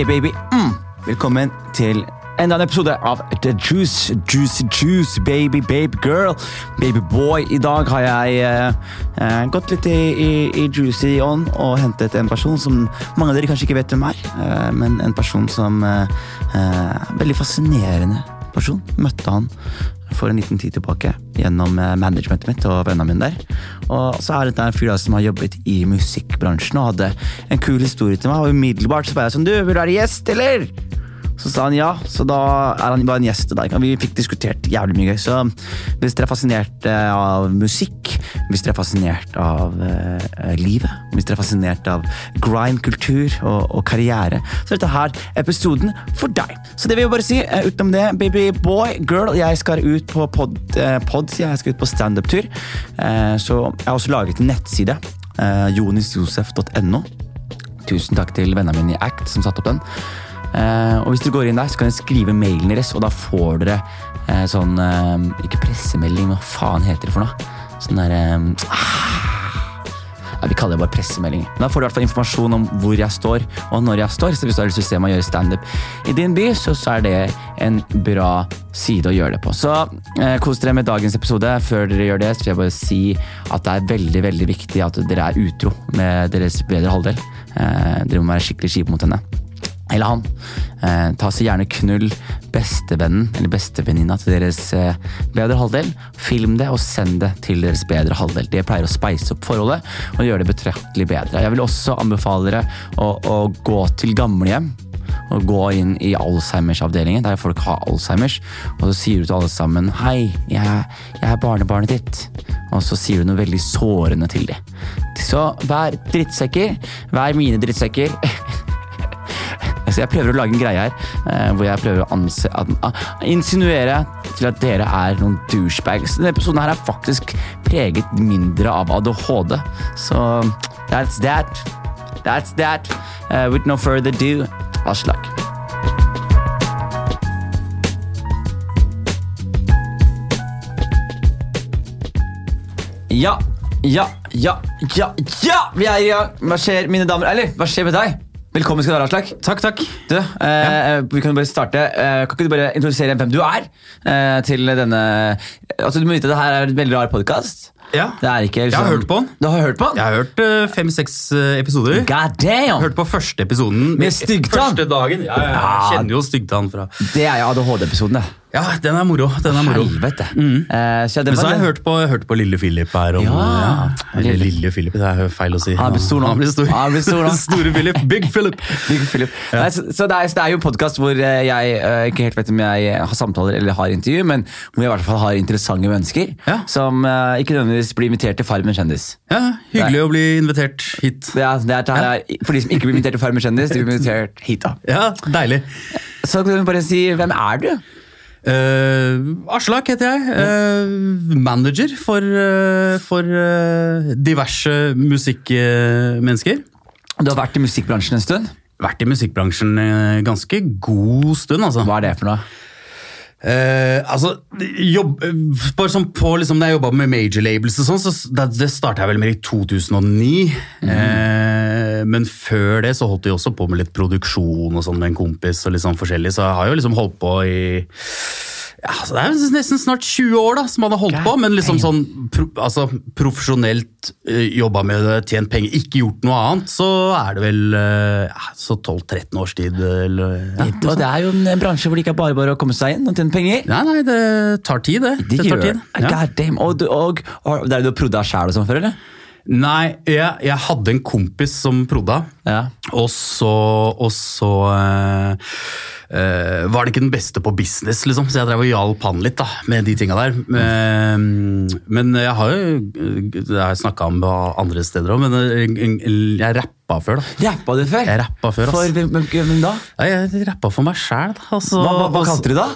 Yeah, baby. Mm. Velkommen til enda en episode av The Juice, Juicy Juice, baby, babe girl, baby boy. I dag har jeg eh, eh, gått litt i, i, i juicy ånd og hentet en person som mange av dere kanskje ikke vet hvem er, eh, men en person som eh, eh, Veldig fascinerende person. Møtte han for en liten tid tilbake gjennom eh, managementet mitt og vennene mine der. Og så er dette en fyr som har jobbet i musikkbransjen og hadde en kul historie til meg. Og umiddelbart så var jeg sånn Du, vil du være gjest, eller? Så sa han ja, så da er han bare en gjest. Da. Vi fikk diskutert jævlig mye gøy. Så hvis dere er fascinert eh, av musikk, hvis dere er fascinert av eh, livet, hvis dere er fascinert av grind-kultur og, og karriere, så er dette her episoden for deg. Så det vil jeg bare si. eh, utenom det, baby boy, girl, jeg skal ut på pod, eh, pod jeg skal ut på standup-tur. Eh, så jeg har også laget en nettside. Eh, jonisjosef.no. Tusen takk til vennene mine i Act som satte opp den. Eh, og hvis dere går inn der, så kan dere skrive mailen deres, og da får dere eh, sånn eh, Ikke pressemelding, hva faen heter det for noe? Sånn der um, ah, ja, Vi kaller det bare pressemelding. Men da får du i hvert fall informasjon om hvor jeg står, og når jeg står. Så hvis du har lyst til å se meg gjøre standup i din by, så, så er det en bra side å gjøre det på. Så eh, kos dere med dagens episode. Før dere gjør det, så vil jeg bare si at det er veldig veldig viktig at dere er utro med deres bedre halvdel. Eh, dere må være skikkelig kjipe mot henne eller han. Eh, ta så gjerne knull bestevennen eller bestevenninna til deres eh, bedre halvdel. Film det og send det til deres bedre halvdel. Det pleier å speise opp forholdet og gjøre det betraktelig bedre. Jeg vil også anbefale dere å, å gå til gamlehjem. Og gå inn i Alzheimers-avdelingen, der folk har Alzheimers. Og så sier du til alle sammen 'Hei, jeg, jeg er barnebarnet ditt'. Og så sier du noe veldig sårende til dem. Så vær drittsekker. Vær mine drittsekker. Så jeg prøver å lage en greie her eh, hvor jeg prøver å anse, at, uh, insinuere til at dere er noen douchebags. Denne episoden her er faktisk preget mindre av ADHD. Så that's that. That's that. Uh, with no further ado, Aslak. Ja, ja, ja, ja, ja! Vi er i gang! Hva skjer, mine damer? Eller, hva skjer med deg? Velkommen skal du være, Aslak. Takk, takk. Du, eh, Vi kan bare starte. Eh, kan ikke du bare introdusere hvem du er? Eh, til denne Altså, Du må vite at det her er en veldig rar podkast. Ja. Det ikke Jeg har liksom- hørt på den. Du har hørt på den? Jeg har hørt uh, fem-seks uh, episoder. God damn! Hørt på første episoden. Med Styggtann? Første dagen. Ja, ja, ja. Jeg kjenner jo Styggtann fra Det er jo ADHD-episoden, det. Ja, den er moro. Den er moro. Helvete. Eh, så Men så har jeg hørt på, hørt på Lille Philip her. Om, Ja. Eller Lille Philip, det er feil å si. Han blir stor nå. Han blir stor. Han blir stor nå. Store Philip. Big Philip. Big Philip. Nei, så, så, det er, så det er jo en podkast hvor eh, jeg eh, ikke helt vet om jeg har samtaler eller har intervju, men hvor jeg i hvert fall har interessante mennesker Ja. som uh, ikke nødvendigvis blir invitert til Farmen kjendis. Ja, Hyggelig å bli invitert hit. Er, det er, er, for de som ikke blir invitert til Farmen kjendis, de blir invitert hit. da. Ja, Deilig. Så kan du bare si, hvem er du? Uh, Aslak heter jeg. Uh, manager for, uh, for diverse musikkmennesker. Du har vært i musikkbransjen en stund. Vært i musikkbransjen en ganske god stund, altså. Hva er det for noe? Eh, altså, jobb, bare sånn på liksom, Da jeg jobba med major labels, og sånn, så det, det starta jeg vel med i 2009. Eh, men før det så holdt vi også på med litt produksjon og sånn med en kompis. og litt sånn forskjellig, Så jeg har jo liksom holdt på i ja, så Det er nesten snart 20 år da, som han har holdt God på, men liksom sånn pro, altså, profesjonelt uh, jobba med det, tjent penger, ikke gjort noe annet, så er det vel uh, så 12-13 års tid. Eller, ja, Og det er jo en bransje hvor det ikke er bare bare å komme seg inn og tjene penger. Nei, nei, det tar tid, det. Det, tar tid. det. God damn. Og, du- og, og det er du har prodda sjæl og sånn før, eller? Nei, jeg, jeg hadde en kompis som prodda, Ja. og så, og så eh, eh, var det ikke den beste på business, liksom, så jeg drev og hjalp han litt da, med de tinga der. Eh, men jeg har jo Det har jeg snakka om på andre steder òg, men jeg, jeg rappa før, da. Rappa du før? Jeg rappa før, ass. For hvem, da? Jeg rappa for meg sjæl, da. Altså, Hva, hva, hva kalte du da?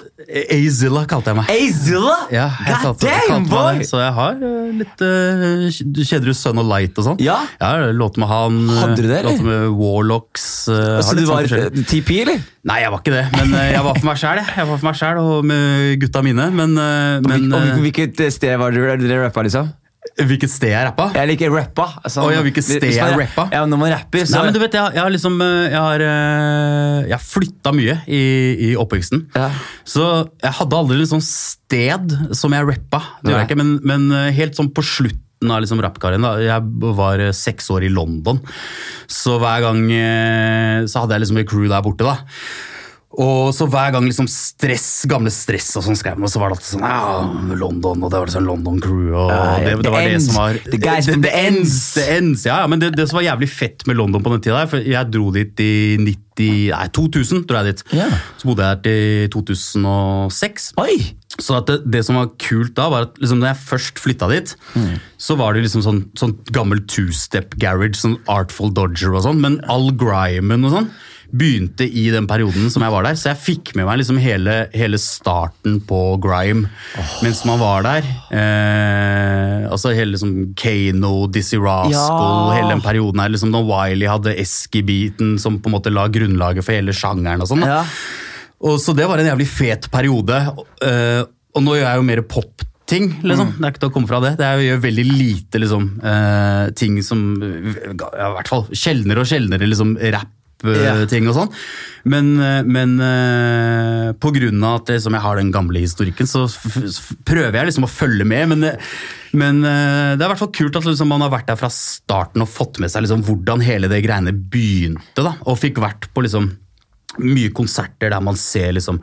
Azilla kalte jeg meg. Azilla? Ja, jeg God kalte, damn, kalte boy! det. Så jeg har eh, litt uh, Kjederud Sun og Light og sånn? Ja. ja låter med han. eh, Hadde du det, eller? Låter med Warlocks. Uh, Så du sånn var eh, TP, eller? Nei, jeg var ikke det, men uh, jeg var for meg sjæl, jeg. Var for meg selv, og med gutta mine. Men, uh, men eh, hvilket sted var det dere rappa, liksom? Hvilket sted jeg rappa? Jeg liker rappa. Altså, oh, ja, hvilket sted jeg, jeg rappa? Ja, når man rapper, så Nei, men du vet, jeg, jeg har liksom eh, Jeg har, eh, jeg har flytta mye i, i oppveksten. Ja. Så jeg hadde aldri sånt sted som jeg rappa. Det gjør jeg ikke, men, men eh, helt sånn på slutten av liksom rappkarrieren Jeg var seks år i London, så hver gang Så hadde jeg liksom et crew der borte. da og så hver gang liksom stress, gamle stress og sånn skrev man, så var det alltid sånn ja, London, og det var sånn London crew, og det, det var det som var The guys from the ends. The ends, ja, ja, men det, det som var jævlig fett med London på den tida, for jeg dro dit i 90, nei, 2000, dro jeg dit. Yeah. Så bodde jeg her til 2006. Oi! Så at det, det som var kult da, var at liksom når jeg først flytta dit, så var det liksom sånn, sånn gammel two-step garage, sånn Artful Dodger og sånn, men all grimen og sånn begynte i den perioden som jeg var der. Så jeg fikk med meg liksom hele, hele starten på grime mens man var der. Eh, altså hele liksom Kano, Dizzie Rascal, Ja. hele den perioden her. liksom Når Wiley hadde Eski-beaten som på en måte la grunnlaget for hele sjangeren og sånn. Ja. Og Så det var en jævlig fet periode. eh, og nå gjør jeg jo mer popting, liksom. Mm. Det er ikke til å komme fra det. det er, gjør veldig lite liksom, uh, ting som ja, I hvert fall sjeldnere og sjeldnere liksom, Ja. Rap-ting og sånn. Men, eh, men eh, på grunn av at jeg har den gamle historikken, så prøver jeg liksom å følge med. Men, men eh, det er i hvert fall kult at liksom, man har vært der fra starten og fått med seg liksom, hvordan hele det greiene begynte. Da, og fikk vært på liksom mye konserter der man ser liksom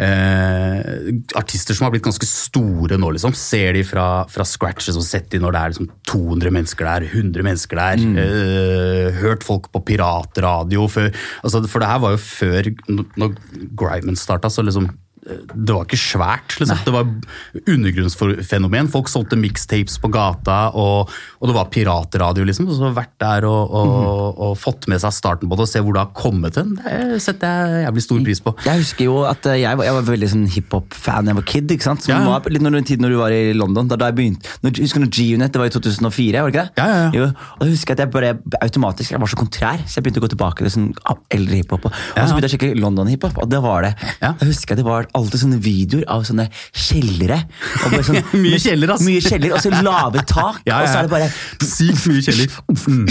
eh, artister som har blitt ganske store nå, liksom. Ser de fra, fra scratch, liksom, sett de når det er liksom 200 mennesker der, 100 mennesker der. Eh, hørt folk på piratradio før altså, For det her var jo før, når Grimen starta, så liksom det var ikke svært. Liksom. Det var undergrunnsfenomen. Folk solgte mixtapes på gata, og, og det var piratradio. Liksom. Så vært der og, og, og fått med seg starten på det og se hvor det har kommet hen. Det setter jeg jævlig stor pris på. Jeg husker jo at eh, jeg var, jeg var veldig sånn hiphop-fan da jeg var kid. ikke sant? Som Ja, var litt når når du var i London. da, da jeg begynte, når, Husker du G-Unit? Det var i 2004, var det ikke det? Ja, ja, ja. Og jeg husker at jeg bare automatisk jeg var så kontrær, så jeg begynte å gå tilbake til sånn eldre hiphop. Og, og så begynte jeg å sjekke London-hiphop, og det var det. Jeg husker at det var alltid sånne videoer av sånne kjellere. Og bare sånn, Mye kjeller, ass. Mye kjeller, Og så lave tak, Ja, ja, og så er det bare Sykt mye kjeller. Mm.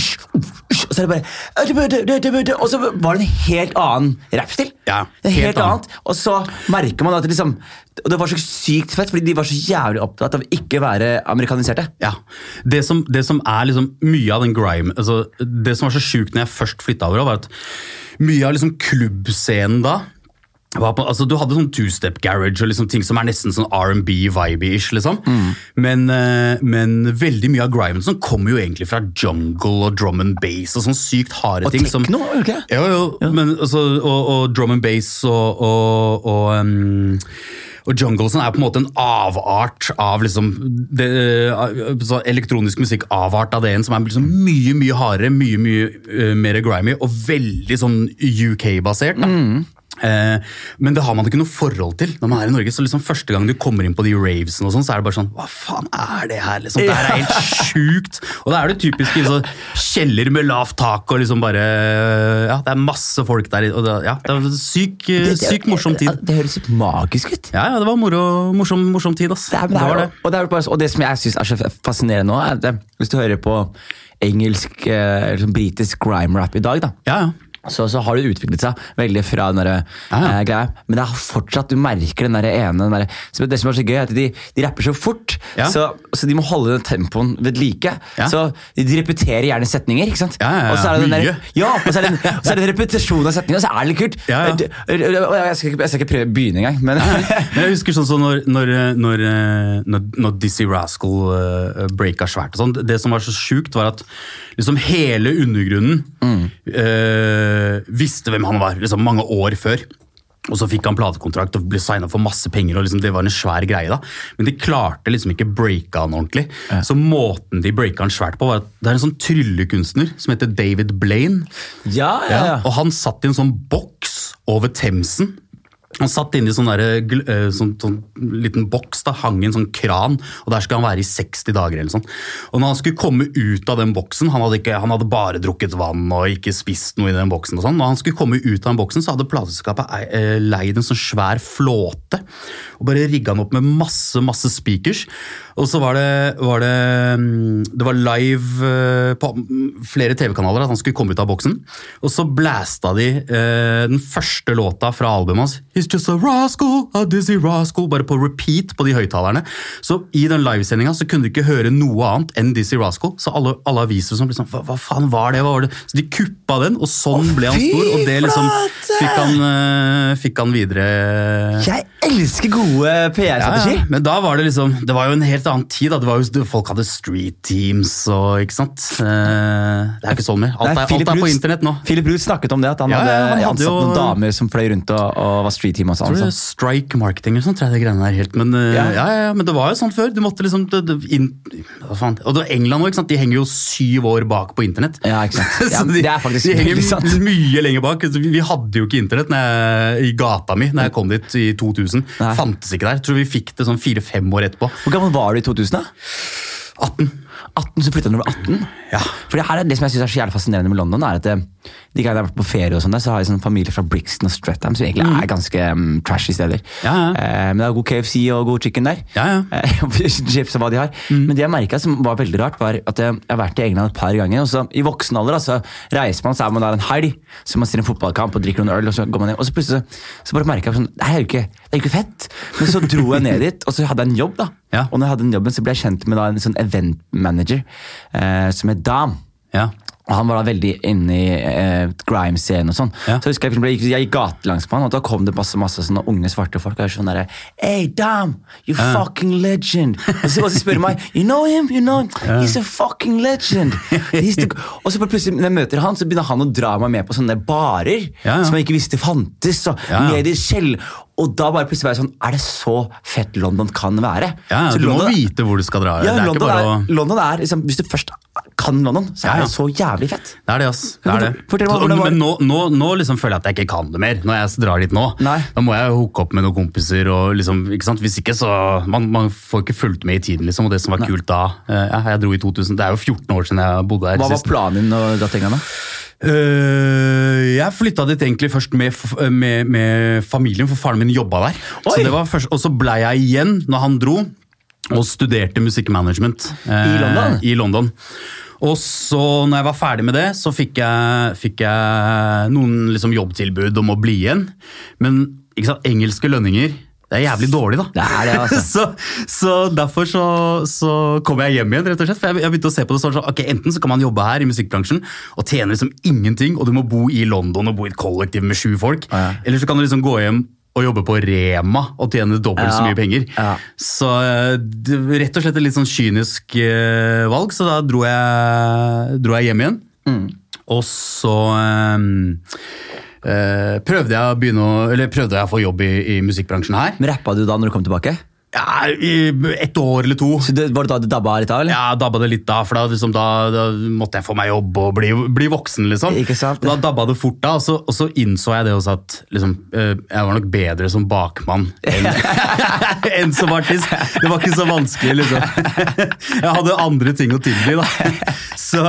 Og så er det bare Og så var det en helt annen rappstil. Ja, helt helt annet. Og så merker man at det liksom Og det var så sykt fett, fordi de var så jævlig opptatt av ikke være amerikaniserte. Ja. Det som, det som er liksom mye av den grime altså, Det som var så sjukt når jeg først flytta over, var at mye av liksom klubbscenen da altså, Du hadde sånn two-step garage og liksom ting som er nesten sånn R&B-vibe-ish. liksom. Men, eh, men veldig mye av grimen sånn, kommer jo egentlig fra jungle og drum and bass og sånn sykt harde Og ting. Og tekno, ikke det? Jo, jo, men altså, og, og drum and bass og, og, og um, og junglesen er på en måte en avart av liksom det, så elektronisk musikk avart av det en som er liksom mye mye hardere, mye mye uh, mer grimy og veldig sånn UK-basert. da. Eh, men det har man ikke noe forhold til når man er i Norge. så liksom Første gang du kommer inn på de ravesene, og sånn, så er det bare sånn Hva faen er det her? liksom, Det her er helt sjukt! Og da er det typisk liksom, kjeller med lavt tak og liksom bare Ja, det er masse folk der. og det, ja, det er syk, sykt morsom tid. Det høres litt magisk ut. Ja, ja, det var moro, morsom, morsom tid, ass. Det, er, det, var det. Og, det er bare, og det som jeg syns er så fascinerende nå, er at eh, hvis du hører på engelsk, eh, liksom britisk grime-rap i dag, da, Ja, ja. Så, så har det utviklet seg veldig fra den der, Ja, ja. eh, greia. Men det er fortsatt, du merker den der ene den der, så Det som er så gøy, er at de, de rapper så fort, Ja. så, så de må holde den tempoen ved like. Ja. Så de repeterer gjerne setninger, ikke sant? Og så er det den der, ja, og så er det, en- så er det en repetisjon av setninger, og så er det litt kult. Ja, ja. Jeg, skal ikke, jeg skal ikke prøve å begynne engang, men jeg husker sånn som når, når, når, når, når Dizzie Rascal uh, breaka svært og sånn. Det som var så sjukt, var at liksom hele undergrunnen eh, visste hvem han var liksom mange år før. Og så fikk han platekontrakt og ble signa for masse penger. og liksom Det var en svær greie da. Men de klarte liksom ikke breaka han ordentlig. Så måten de breaka han svært på, var at det er en sånn tryllekunstner som heter David Blaine. ja, ja, ja. Og han satt i en sånn boks over Themsen. Han satt inne i sånn, der, eh, sånn, sånn liten boks, da, hang i en sånn kran, og der skulle han være i 60 dager. eller sånn. Og når han skulle komme ut av den boksen, han hadde, ikke, han hadde bare drukket vann og ikke spist noe i den boksen, og sånn, når han skulle komme ut av den boksen, så hadde plateselskapet eh, leid en sånn svær flåte og bare rigga den opp med masse masse speakers. Og så var det, var det, mm, det var live eh, på flere TV-kanaler at han skulle komme ut av boksen. Og så blæsta de eh, den første låta fra albumet hans. He's just a rascal, a dizzy rascal. Bare på repeat på de høyttalerne. Så i den livesendinga så kunne du ikke høre noe annet enn Dizzy Rascal. Så alle, alle aviser som sånn hva, hva faen var det? Hva var det? Så de kuppa den, og sånn ble han stor. Og det liksom fikk han, eh, fikk han videre Jeg elsker gode PR-strategier! ja, ja. Men da var det liksom Det var jo en helt annen tid. da det var jo, Folk hadde street teams og ikke sant. Eh, det er ikke sånn mer. Alt, er, alt er på internett nå. Philip Ruth snakket om det, at han Ja, hadde, han hadde ansatt jo- noen damer som fløy rundt og, og var street team. og sånn. Tror det så. er Strike marketing eller sånn, tror jeg det greiene der helt. Men, eh, Ja. ja. Ja, men det var jo sånn før. Du måtte liksom det, det, inn? Og det var England òg, de henger jo syv år bak på internett. Ja, ikke sant. Ja, det er faktisk de henger sant. mye lenger bak. Vi vi hadde jo ikke internett når jeg, i gata mi når jeg kom dit i 2000. Nei. Fantes ikke der. Jeg tror vi fikk det sånn fire-fem år etterpå. Hvor gammel var du i 2000? da? 18. 18, så flytta du var 18? Ja. For det, her er det som jeg synes er så jævlig fascinerende med London, er at det, de gangene jeg har vært på ferie, og sånn så har jeg sånn familie fra Brixton og Streatham, som egentlig er ganske um, trashy steder. Ja, ja. Eh, men det er god KFC og god chicken der. Ja, ja. Eh, Chips og hva de har. Men det jeg merka som var veldig rart, var at jeg, har vært i England et par ganger. og så I voksen alder så reiser man, så er man der en helg, så man ser en fotballkamp og drikker noen øl, og så går man hjem. Og så plutselig så, bare merka jeg sånn, det er jo ikke, det er ikke fett. Men så dro jeg ned dit, og så hadde jeg en jobb. da. Og når jeg hadde den jobben, så ble jeg kjent med da, en sånn event manager eh, som het Dam. Ja. Han var da veldig inne i eh, grime-scenen og sånn. Ja. Så jeg husker jeg, jeg, gikk, gatelangs på han, og da kom det masse, masse sånne unge svarte folk. Og jeg sånn der, Hey, Dam, you fucking legend. Og så, og så spør de meg You know him? You know him? He's a fucking legend. He's the... Og så plutselig, når jeg møter han, så begynner han å dra meg med på sånne barer Ja, ja. som jeg ikke visste fantes. Og ja. ned i skjell. Og da bare plutselig var jeg sånn Er det så fett London kan være? Ja, Så du London må vite hvor du skal dra. ja, det er London, bare å... er, London er liksom, Hvis du først kan London, så er ja. det så jævlig fett. Det er det, ass. Det er det. Fortell meg hvordan det var. Men nå, nå, nå liksom føler jeg at jeg ikke kan det mer, når jeg drar dit nå. Nei. Da må jeg hooke opp med noen kompiser, og liksom, ikke sant? hvis ikke så Man, man får ikke fulgt med i tiden, liksom. Og det som var kult da eh, ja, Jeg dro i 2000, det er jo 14 år siden jeg bodde her Hva var planen din da du til England? Øh, jeg flytta dit egentlig først med, med, med familien, for faren min jobba der. Oi! Så det var først, og så blei jeg igjen når han dro, og studerte musikkmanagement. uh, I London? I London. Og så, når jeg var ferdig med det, så fikk jeg, fikk jeg noen liksom, jobbtilbud om å bli igjen. Men ikke sant, engelske lønninger det er jævlig dårlig, da. Det er det, altså. så, så derfor så, så kom jeg hjem igjen, rett og slett. For jeg, jeg begynte å se på det sånn, ok, Enten så kan man jobbe her i musikkbransjen og tjene liksom ingenting, og du må bo i London og bo i et kollektiv med sju folk. Ja. Eller så kan du liksom gå hjem og jobbe på Rema og tjene dobbelt så mye penger. Ja. Så eh, det, rett og slett et litt sånn kynisk eh, valg, så da dro jeg, dro jeg hjem igjen. Mm. Og så eh, prøvde jeg å begynne å, eller prøvde jeg å få jobb i, i musikkbransjen her. Men Rappa du da når du kom tilbake? Ja, i ett år eller to. Så det, Var det da du dabba litt av? eller? Ja, dabba det litt da, for da, liksom, da, da måtte jeg få meg jobb og bli, bli voksen, liksom. Ikke sant? Da dabba det fort da, og så, og så innså jeg det også at liksom, eh, jeg var nok bedre som bakmann enn, enn som artist. Det var ikke så vanskelig, liksom. Jeg hadde andre ting å tilby, da. Så,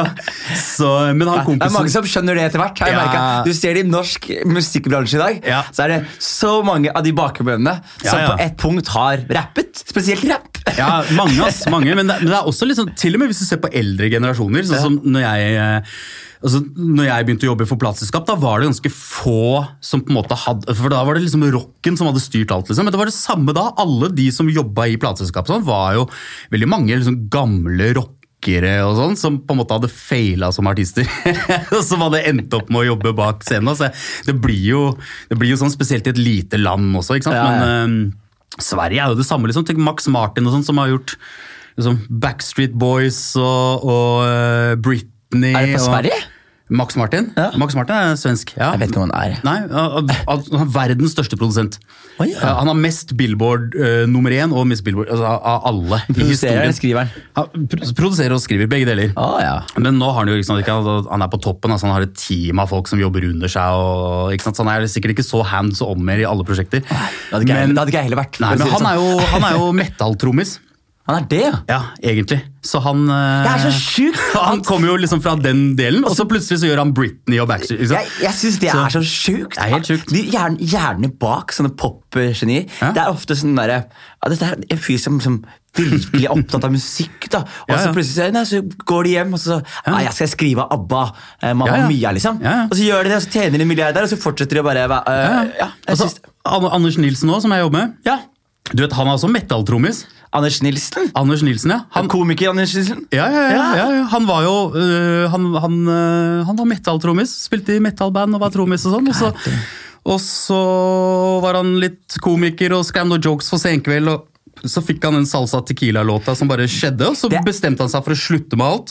så, men han Det er mange som skjønner det etter hvert. har jeg Ja. Du ser det i norsk musikkbransje i dag, Ja. så er det så mange av de bakmennene som Ja, ja. på ett punkt har rappet. Spesielt rapp. Ja, mange, ass, mange. Men det, men det er også liksom, til og med hvis du ser på eldre generasjoner, sånn som når jeg, eh, altså, når jeg begynte å jobbe for plateselskap, da var det ganske få som på en måte hadde For da var det liksom rocken som hadde styrt alt, liksom. Men det var det samme da. Alle de som jobba i plateselskap, sånn, var jo veldig mange liksom, gamle rockere og sånn, som på en måte hadde faila som artister. som hadde endt opp med å jobbe bak scenen. Så det blir jo, det blir jo sånn spesielt i et lite land også, ikke sant. Ja, ja. Men, eh, Sverige er jo det samme. liksom, Tenk Max Martin og sånn, som har gjort liksom, Backstreet Boys og, og uh, Britney. Er det fra og, Sverige? Max Martin. Ja. Max Martin er svensk. Ja. Jeg vet ikke hvem han er. Nei, Han er verdens største produsent. Oh, ja. Han har mest Billboard uh, nummer én og mest Billboard altså, av alle Produserer eller skriver han? Produserer og skriver, begge deler. Oh, ja. Men nå har han jo sant, han er på toppen, altså han har et team av folk som jobber under seg. Og, så Han er sikkert ikke så hands on mer i alle prosjekter. Det hadde ikke, jeg, det hadde ikke jeg heller vært. Nei, men han er sånn. jo, han er jo metal-trommis. Han er det, ja. Ja, egentlig. Så han eh, Det er så sjukt! Han kommer jo liksom fra den delen, og så plutselig så gjør han Britney og Backstreet. Liksom. Jeg, jeg syns det Så- er så sjukt. Det er helt sjukt. De hjerne, hjernene bak sånne popgenier. Ja. Det er ofte sånn derre ja, Dette er en fyr som, som virkelig er opptatt av musikk, da. Og Ja, så plutselig så, nei, så går de hjem, og så Nei, jeg skal skrive av ABBA. Eh, Mamma. Mia, liksom. Og så gjør de det, og så tjener de en milliard der, og så fortsetter de å bare uh, Ja, jeg Altså, synes, Anders Nilsen òg, som jeg jobber med. ja. Du vet, Han er også metal-trommis. Anders Nilsen. Anders Nilsen, ja. Han, Komiker Anders Nilsen. ja, ja, ja, Ja. ja, han var jo øh, Han, han, øh, han var metal-trommis. Spilte i metal-band og var trommis og sånn. Og så, og så var han litt komiker og skrev noen jokes for Senkveld. og så fikk han den Salsa Tequila-låta som bare skjedde, og så bestemte han seg for å slutte med alt.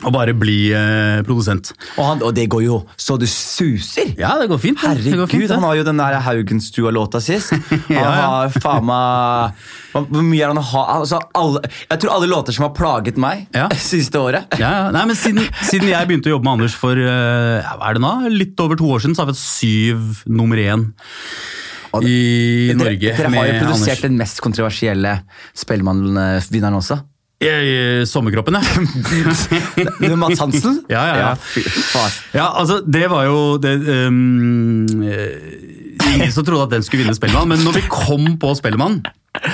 Og bare bli eh, produsent. Og, han, og det går jo så det suser. Ja, det går fint. Herregud, går fint, han har jo den der Haugenstua-låta sist. Han Ja, ja. har faen meg Hvor mye er han har? Altså, alle, jeg tror alle låter som har plaget meg Ja. siste året. Ja, ja. Nei, men siden, siden jeg begynte å jobbe med Anders for eh, hva er det nå? litt over to år siden, så har vi hatt syv nummer én i Norge. Dere, dere har jo produsert Anders. den mest kontroversielle Spellemann-vinneren også. I Sommerkroppen, ja. Er Hansen? Ja, ja, ja. ja, altså, det var jo det, eh, Ingen som trodde at den skulle vinne Spellemann, men når vi kom på Spellemann,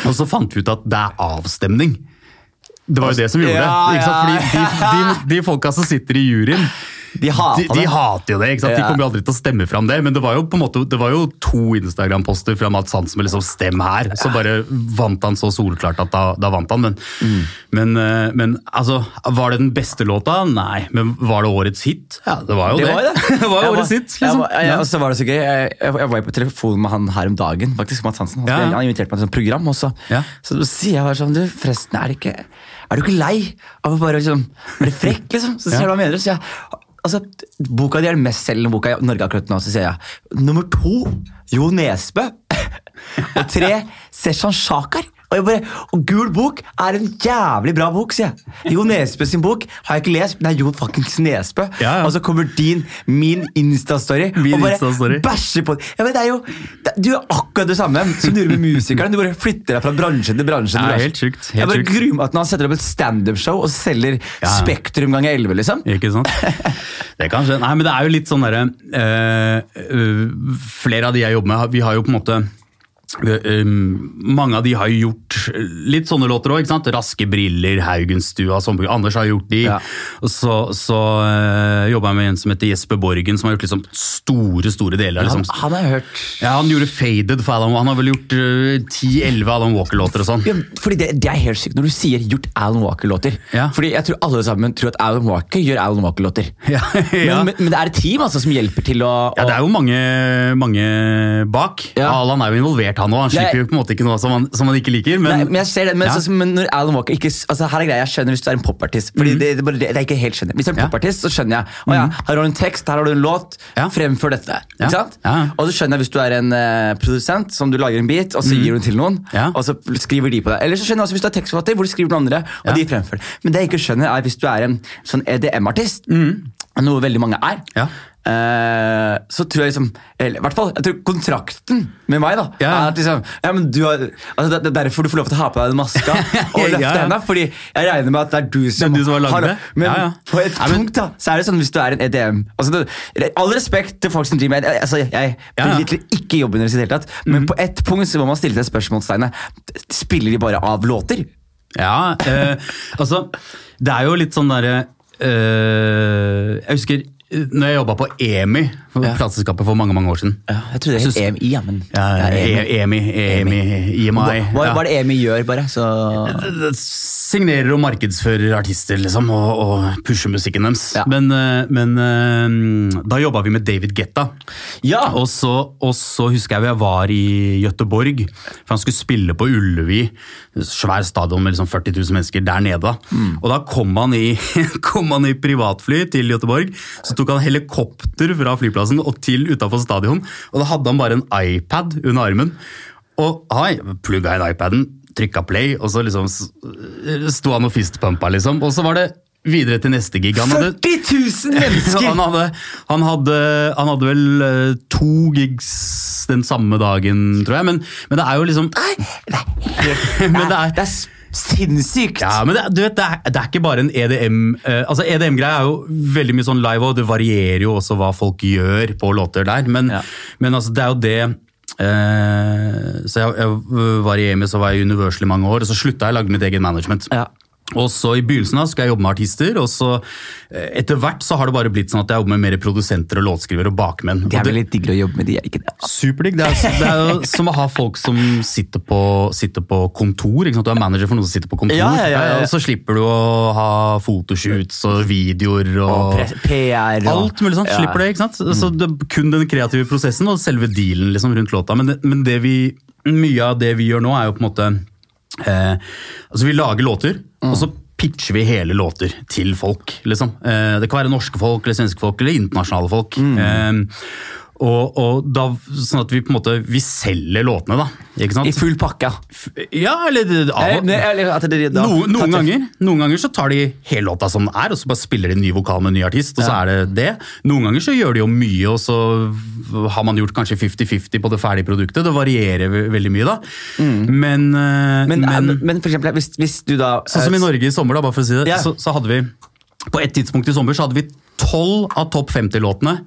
og så fant vi ut at det er avstemning. Det var jo det som gjorde det. Fordi de, de, de folka som sitter i juryen, De de, de hater jo det. ikke sant? De kommer jo aldri til å stemme fram det, men det var jo på en måte, det var jo to Instagram-poster fra Mats Hansen med liksom 'stem her', så bare vant han så solklart at da, da vant han. Men, Mm. men, eh, men altså, var det den beste låta? Nei. Men var det årets hit? Ja, det var jo det. Det var det. det var jo årets hit, liksom. var- Ja. Og så var det så gøy. Jeg, jeg, var på telefon med han her om dagen, faktisk, Mats Hansen. Han, Ja, ja. han inviterte meg til et program, også. Ja. så sier jeg bare sånn Du, forresten, er, det ikke, er du ikke lei av å bare liksom, være frekk, liksom? Så sier Ja. du hva mener. Så jeg altså, boka di er den mest selgende boka i Norge akkurat nå. Så sier jeg nummer to Jo Nesbø. og tre Seshan Shakar. Og, jeg bare, og Gul bok er en jævlig bra bok, sier jeg. Jo Nesbø sin bok har jeg ikke lest, men det er Jo fuckings Nesbø. Ja, ja. Og så kommer din, min Insta-story og bare Insta-story. bæsjer på ja, men det er jo, det, Du gjør akkurat det samme som du gjør med musikeren. Du bare flytter deg fra bransje til bransje. til Ja, helt sjukt, helt jeg bare sjukt. gruer meg at når han setter opp et standup-show og selger. Spektrum ganger 11, liksom. Ikke sant? Det kan skje. Nei, men det er jo litt sånn derre øh, øh, Flere av de jeg jobber med, vi har jo på en måte mange av de har jo gjort litt sånne låter òg. Raske briller, Haugenstua, Sommerbruk. Anders har gjort de. Ja. Så, så uh, jobba jeg med en som heter Jesper Borgen, som har gjort liksom store store deler. Liksom. Han, han har jeg hørt Ja, han gjorde Faded for Alan Han har vel gjort eh, 10-11 Alan Walker-låter og sånn. ja, fordi det, det er helt sykt når du sier 'gjort Alan Walker'-låter. Ja. Fordi jeg tror alle sammen tror at Alan Walker gjør Alan Walker-låter. Ja, ja. Men, men, men det er et team altså, som hjelper til å, å Ja, Det er jo mange, mange bak. Alan er jo involvert, han òg. Han slipper jo på en måte ikke noe som han, som han ikke liker. Men, Nei, men jeg ser det, men, Ja. så, men når Alan Walker ikke, altså her er greia, Jeg skjønner hvis du er en popartist. Fordi det, det, er det, det er ikke helt skjønner. Hvis du er en. Ja. Popartist, så skjønner jeg. Å ja, Her har du en tekst, her har du en låt. Fremfør dette. Ikke sant? Og så skjønner jeg hvis du er en uh, produsent som du lager en beat, og så gir du den til noen, og så skriver de på det. Eller så skjønner jeg også hvis du er tekstforfatter, hvor du skriver noen andre, og de fremfører. Men det jeg ikke skjønner, er hvis du er en sånn EDM-artist, noe veldig mange er. Eh, så tror jeg liksom eller, i hvert fall, jeg tror kontrakten med meg da Ja. er at liksom, ja, men du har, altså det, er derfor du får lov til å ha på deg den maska og løfte Ja, ja. henda. Fordi jeg regner med at det er du som, Det er du som har lagd det. Men Ja, ja. på et punkt da, så er det sånn hvis du er en EDM altså det, All respekt til folk som driver med altså, Jeg liker ikke jobben deres i det hele tatt, men på et punkt så må man stille seg spørsmålstegnet. Spiller de bare av låter? Ja, eh, altså Det er jo litt sånn derre eh, Jeg husker når jeg jobba på EMI, Ja. plateselskapet for mange mange år siden. Ja, jeg trodde det het EMI, ja, men Ja, EMI. EMI, EMI, Hva, er det EMI gjør, bare? Så Signerer og markedsfører artister liksom, og, og pusher musikken deres. Men, eh, men eh, da jobba vi med David Getta. Ja! Og så, og så husker jeg jeg var i Gøteborg, for han skulle spille på Ullevi. Svær stadion med liksom 40 000 mennesker der nede. Mm. Og da kom han, i, kom han i privatfly til Gøteborg. Så tok han helikopter fra flyplassen og til utafor stadion, og da hadde han bare en iPad under armen. Og han plugga inn iPaden, trykka play, og så liksom sto han og fistpumpa, liksom. Og så var det videre til neste gig. Han hadde 40 000 mennesker! han hadde, han, hadde, han hadde vel eh, to gigs den samme dagen, tror jeg. Men, men det er jo liksom Nei, det er, det er sinnssykt! ja, men det, du vet, det, er, det er ikke bare en EDM eh, altså EDM-greia er jo veldig mye sånn live, og det varierer jo også hva folk gjør på låter der. Men, Ja. men altså, det er jo det eh, Så jeg, jeg var i EMI, så var jeg i Universal i mange år, og så slutta jeg å lage mitt eget management. Ja. Og så I begynnelsen da skulle jeg jobbe med artister, og så eh, etter hvert så har det bare blitt sånn at jeg jobber med mer produsenter og låtskrivere og bakmenn. Det er vel litt digg å jobbe med de, er ikke det? Superdigg. Det, det er jo som å ha folk som sitter på, sitter på kontor. Du er manager for noen som sitter på kontor, Ja, ja, ja, og så slipper du å ha fotoshoots og videoer og, Og PR og Alt mulig sånt. Slipper det, ikke sant? Så det kun den kreative prosessen og selve dealen liksom, rundt låta. Men, det, men det vi, mye av det vi gjør nå, er jo på en måte eh, Altså, vi lager låter, Mm. og så pitcher vi hele låter til folk, liksom. Eh, det kan være norske folk, eller svenske folk, eller internasjonale folk. Mm. Eh, og, og da, sånn at vi på en måte vi selger låtene, da. Ikke sant? I full pakke. Ja, eller av, Eh, ne- eller det- da- noen, noen, ganger, noen ganger så tar de hele låta som den er, og så bare spiller de en ny vokal med en ny artist, og så er det det. Noen ganger så gjør de jo mye, og så har man gjort kanskje 50-50 på det ferdige produktet. Det varierer ve- veldig mye, da. Men, eh, Men, men, men, men for eksempel, hvis, hvis du da sånn som i Norge i sommer, da, bare for å si det, Ja. så, så hadde vi På et tidspunkt i sommer så hadde vi 12 av topp 50-låtene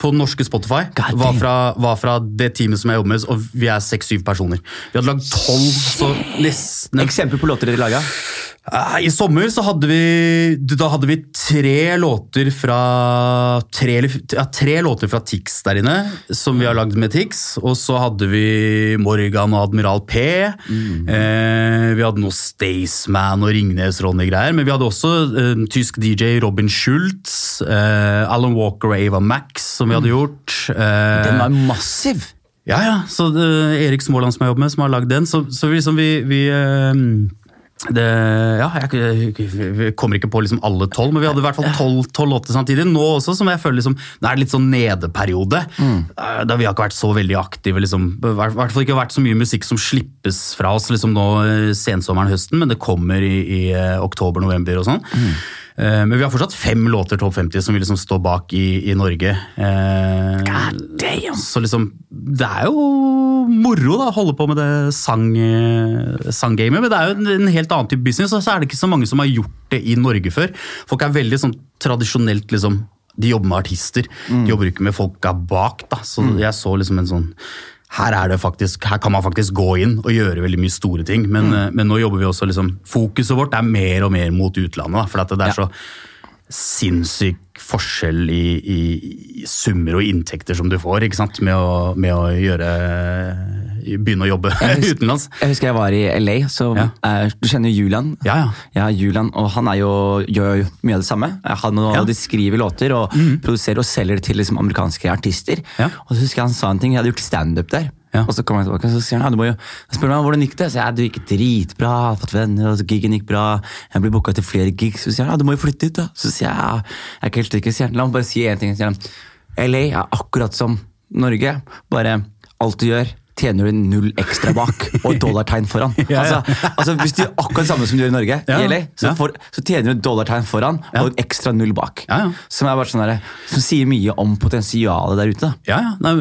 på norske Spotify var fra, var fra det teamet som jeg jobber med, og vi er seks-syv personer. Vi hadde lagd tolv, så nesten en Eksempel på låter dere laga? I sommer så hadde vi Da hadde vi tre låter fra Tre, ja, tre låter fra Tix der inne, som vi har lagd med Tix. Og så hadde vi Morgan og Admiral P. Eh, vi hadde noe Staysman og Ringnes-Ronny-greier. Men vi hadde også eh, tysk DJ Robin Schultz, eh, Alan Walker og Ava Max, som vi hadde gjort. Eh, Den var massiv! ja, ja. Så det, Erik Småland som jeg jobber med, som har lagd den. Så, så vi, liksom vi, vi eh, det, ja, jeg, jeg, kommer ikke på liksom alle tolv, men vi hadde i hvert fall tolv, låter samtidig. Nå også, som jeg føler liksom, det er litt sånn nedeperiode. Mm. Da vi har ikke vært så veldig aktive. Liksom, I hvert fall ikke vært så mye musikk som slippes fra oss liksom nå eh, sensommeren, høsten, men det kommer i, i eh, oktober, november og sånn. Eh, Men vi har fortsatt fem låter topp 50 som vi liksom står bak i, i Norge. Eh, så liksom, det er jo moro da, å holde på med det sang, eh, men det er jo en, en helt annen type business, og så er det ikke så mange som har gjort det i Norge før. Folk er veldig sånn tradisjonelt liksom, de jobber med artister, de jobber ikke med folka bak da, så jeg så liksom en sånn, her, er det faktisk, her kan man faktisk gå inn og gjøre veldig mye store ting, men, mm. men nå jobber vi også liksom, fokuset vårt er mer og mer mot utlandet, da, for det er Ja. så sinnssyk forskjell i, i, summer og inntekter som du får? Med, å, med å gjøre begynne å jobbe husker- utenlands. Jeg husker jeg var i LA, så Ja. eh, du kjenner jo Julian. Ja, ja. Ja, Julian, og han er jo, gjør jo mye av det samme. Han og Ja. Mm. De skriver låter og produserer og selger det til liksom, amerikanske artister. Og så husker jeg han sa en ting, jeg hadde gjort standup der. Og så kom jeg tilbake og så sier han, ja, du må jo, jeg spør meg hvordan gikk det. Så jeg, det gikk dritbra, jeg har fått venner, og gigen gikk bra. Jeg ble booka til flere gigs. Så sier han, ja, du må jo flytte ut da. Så sier jeg, ja, jeg er ikke helt sikker. La meg bare si en ting. Sier han, LA er akkurat som Norge, bare alt du gjør, tjener du null ekstra bak og dollartegn foran. Altså, altså Hvis du gjør akkurat det samme som du gjør i Norge, Ja, i LA, så, ja. for, så tjener du dollartegn foran og ekstra null bak. Ja, ja. Som, sånn der, som sier mye om potensialet der ute. Ja, ja. Nei,